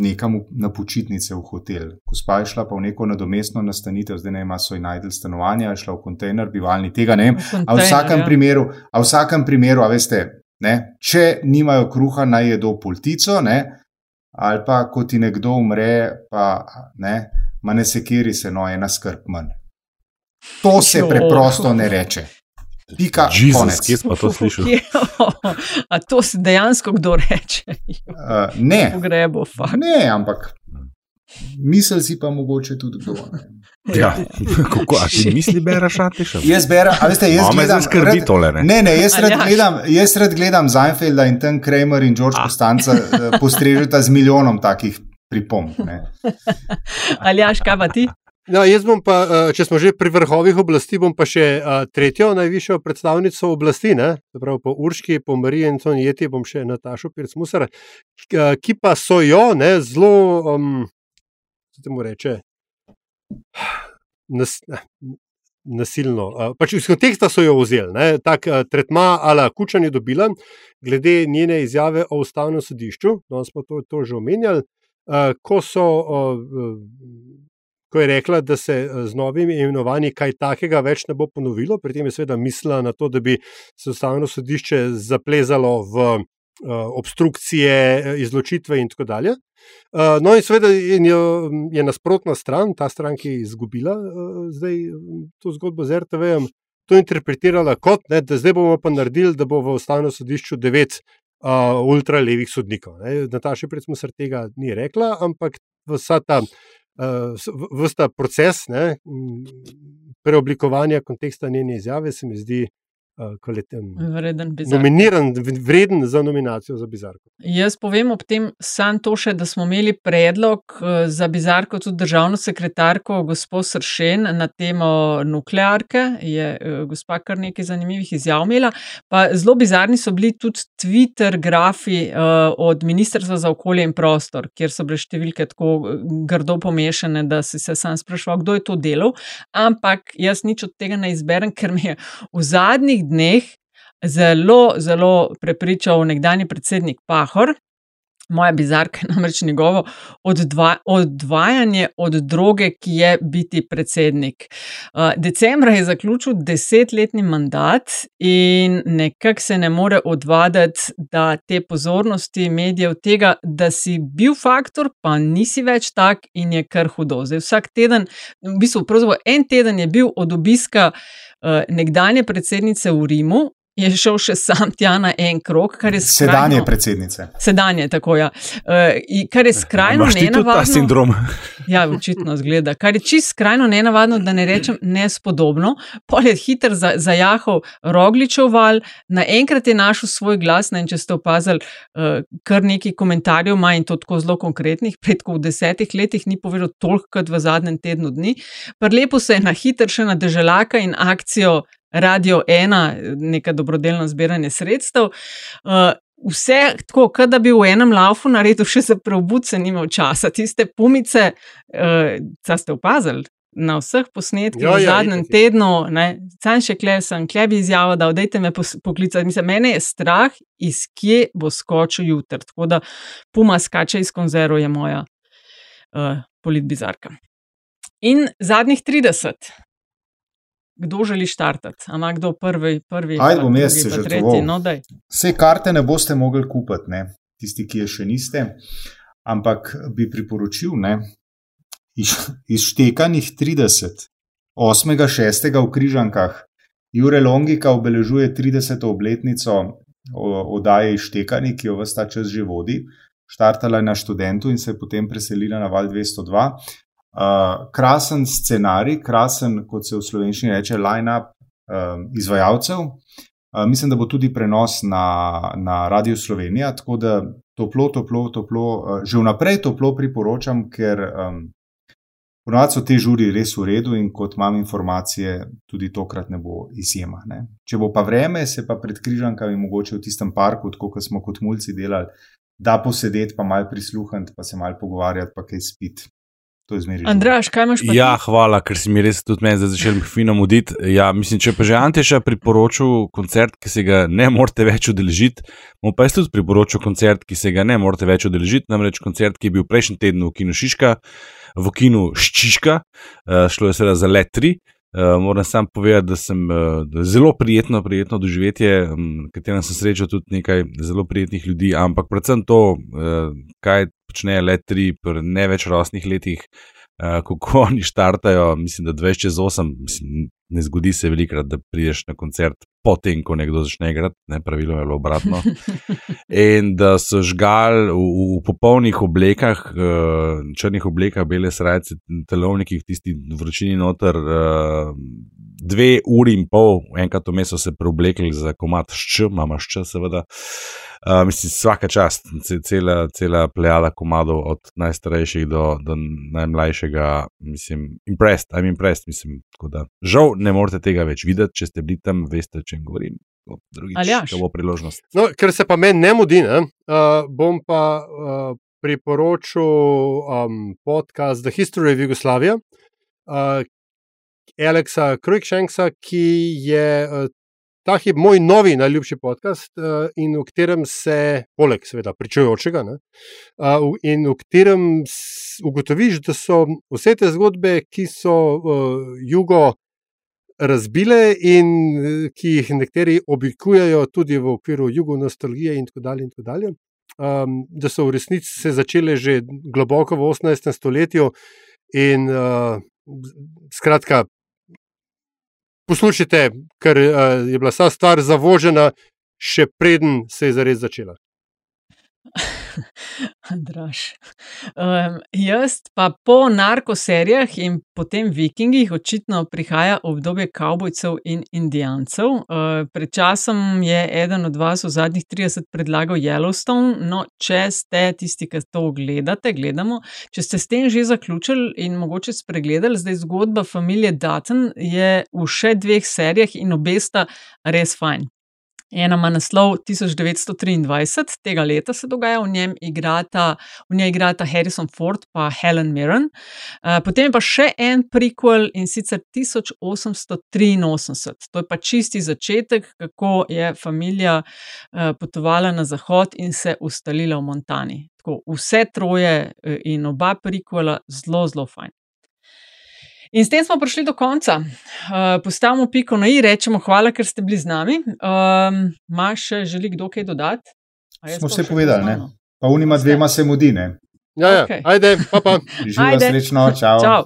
nekam na počitnice v hotel. Gospa je šla pa v neko nadomestno nastanitev, zdaj ne ima svoj najdel stanovanja, je šla v kontejner, bivalni, tega ne vem. A v vsakem ja. primeru, a v vsakem primeru, a veste, ne, če nimajo kruha, naj jedo poltico, ne, ali pa ko ti nekdo umre, pa ne, ma ne sekiri se, no, ena skrb manj. To se Jo. preprosto ne reče. Pika, Jezus, konec. kje smo to slišali? A to si dejansko kdo reče? Uh, ne, fakt. ne, ampak misel si pa mogoče tudi kdo. Ne. Ja, kako, a ti misli, bereš, atiš? Jaz berem, a veste, jaz Malo me gledam. skrbi rad- tole, ne? Ne, ne, jaz rad Aljaž. gledam, jaz rad gledam Zeinfelda in tam Kramer in George Costanza eh, postrežeta z milijonom takih pripomb. ne. Aljaš, kaj pa ti? No, jaz bom pa, eh, če smo že pri vrhovih oblasti, bom pa še eh, tretjo najvišjo predstavnico oblasti, ne? Se pravi po Urški, po Mariji in Tonjeti, bom še Natašo Pircmusar, ki pa so jo ne, zelo, um, kako se mu reče, nas, nasilno, eh, pač iz konteksta so jo vzeli, ne? tak eh, tretma ala Kučan je dobila, glede njene izjave o ustavnem sodišču, danes smo to, to že omenjali, eh, ko so. Eh, ko je rekla, da se eh, z novimi imenovanji kaj takega več ne bo ponovilo. Pri tem je seveda mislila na to, da bi se ustavno sodišče zaplezalo v uh, obstrukcije, eh, izločitve in tako dalje. No, in seveda je, nasprotna stran, ta stran, ki je izgubila zdaj to zgodbo z RTV-jem, to interpretirala kot, ne, da zdaj bomo pa naredili, da bo v ustavnem sodišču devet uh, ultralevih sodnikov. Ne. Nataša Predsmusar tega ni rekla, ampak vsa ta uh, vsta proces ne, m, preoblikovanja konteksta njene izjave se mi zdi. Vreden bizar. Nominiran, v- vreden za nominacijo za bizarko. Jaz povem ob tem sam to še, da smo imeli predlog eh, za bizarko tudi državno sekretarko gospod Sršen na temo nuklearke. Je eh, gospa kar nekaj zanimivih izjav imela. Pa zelo bizarni so bili tudi Twitter grafi eh, od Ministrstva za okolje in prostor, kjer so bile številke tako eh, grdo pomešane, da si se sam spraševal, kdo je to delal. Ampak jaz nič od tega ne izberem, ker me je v zadnjih dneh zelo, zelo prepričal nekdani predsednik Pahor. Moja bizarka je namreč njegovo oddva, odvajanje od droge, ki je biti predsednik. Uh, decembra je zaključil desetletni mandat in nekako se ne more odvaditi, da te pozornosti medijev, tega, da si bil faktor, pa nisi več tak in je kar hudo. Zdaj, vsak teden, v bistvu, en teden je bil od obiska uh, nekdanje predsednice v Rimu, je šel še sam tja na en krok, kar je skrajno, sedanje predsednice. Sedanje, tako ja. Uh, kar je skrajno nenavadno. Ta sindrom. ja, očitno zgleda. Kar je čist skrajno nenavadno, da ne rečem nespodobno. Pol je hiter za, zajahal Rogličev val, naenkrat je našel svoj glas. Ne, če ste opazili, uh, kar nekaj komentarjev ima in to tako zelo konkretnih, predko v desetih letih ni povedal toliko kot v zadnjem tednu dni. Prlepo se je na hiter še na državljaka in akcijo. Radio ena, neka dobrodelna zbiranja sredstev. Uh, vse tako, da bi v enem laufu naredil še za preobud, se nima časa. Tiste pumice, uh, ste opazili. Na vseh posnetkih v zadnjem tednu, sam še klej, sem klej bi izjavil, da odejte me poklicati. Mislim, mene je strah, iz kje bo skočil jutr. Tako da puma skače iz konzerva, je moja uh, politbizarka. In zadnjih 30, kdo želi štartati? Ampak kdo prvi, prvi? Ajde, bom jaz se že tretji. No, Vse karte ne boste mogli kupiti, ne? tisti, ki je še niste. Ampak bi priporočil, ne? izštekanih 30, 8.6. v Križankah, Jure Longika obeležuje 30. obletnico oddaje Ištekani, ki jo vsta čas že vodi. Štartala je na študentu in se je potem preselila na Val 202. Uh, krasen scenarij, krasen, kot se v slovenščini reče, line-up uh, izvajalcev. Uh, mislim, da bo tudi prenos na, na Radio Slovenija, tako da toplo, toplo, toplo, uh, že vnaprej toplo priporočam, ker um, ponovadi so te žuri res v redu in kot imam informacije, tudi tokrat ne bo izjema. Ne? Če bo pa vreme, se pa pred križankami, mogoče v tistem parku, tako kot smo kot mulci delali, da posedeti, pa mal prisluhniti, pa se mal pogovarjati, pa kaj spiti. Andraš, kaj imaš pa? Ja, hvala, ker si mi res tudi meni začel fino muditi. Ja, mislim, če pa že Anteša priporočil koncert, ki se ga ne morete več udeležiti, mu pa jaz tudi priporočil koncert, ki se ga ne morete več udeležiti, namreč koncert, ki je bil prejšnji teden v Kinu Šiška, v Kinu Ščiška, uh, šlo je seveda za let 3. Uh, moram sam povedati, da sem uh, zelo prijetno, prijetno doživetje, um, katerem sem srečal tudi nekaj zelo prijetnih ljudi, ampak predvsem to, uh, kaj počnejo le tri, ne več rosnih letih, uh, kako oni štartajo. Mislim, da 20 čez 8, mislim, ne zgodi se velikrat, da prideš na koncert, potem ko nekdo začne igrati, ne pravilno je obratno. In da so žgal v, v popolnih oblekah, uh, črnih oblekah, bele srajce, telovnikih, tisti vročini noter. Uh, Dve uri in pol, enkrat vmes so se preoblekli za komat šč, imamo šč, seveda. Uh, Uh, mislim, vsaka čast, cela, cela plejada komadov, od najstarejših do, do najmlajšega, mislim, impressed, I'm impressed. Mislim, da, žal ne morete tega več videti, če ste bili tam, veste, o čem govorim. Drugič, bo priložnost. No, ker se pa meni ne mudi, ne? Uh, bom pa uh, priporočil um, podcast The History of Jugoslavia. Uh, Aleksa Krujkšenksa, ki je uh, ta hip moj novi najljubši podcast, uh, in v katerem se, poleg seveda pričujočega, ne, uh, in v katerem ugotoviš, da so vse te zgodbe, ki so uh, jugo razbile in ki jih nekateri oblikujejo tudi v okviru jugo nostalgije in tako dalje. In tako dalje. Um, da so v resnici se začele že globoko v 18. stoletju, in uh, skratka, poslušajte, ker uh, je bila vsa stvar zavožena, še preden se je zares začela. Draž. Um, jaz pa po narkoserijah in potem vikingih očitno prihaja obdobje kavbojcev in indijancev. Uh, pred časom je eden od vas v zadnjih 30 predlagal Yellowstone. No, če ste tisti, ki to gledate, gledamo. Če ste s tem že zaključili in mogoče spregledali, zdaj zgodba familije Dutton je v še dveh serijah in obesta res fajn. Ena ima naslov 1923, tega leta se dogaja, v, njem igrata, v njej igrata Harrison Ford in Helen Mirren. Uh, potem je pa še en prequel in sicer 1883, to je pa čisti začetek, kako je familija uh, potovala na zahod in se ustalila v Montani. Tako, vse troje uh, in oba prequela zelo, zelo fajn. In s tem smo prišli do konca. Uh, postavimo piko na i, rečemo hvala, ker ste bili z nami. Um, Maš, želi kdo kaj dodati? Smo vse povedali, ne? Pa unima dvema se mudi, ne? Ja, ja. Okay. ajde, pa pa. Živijo srečno, čau. čau.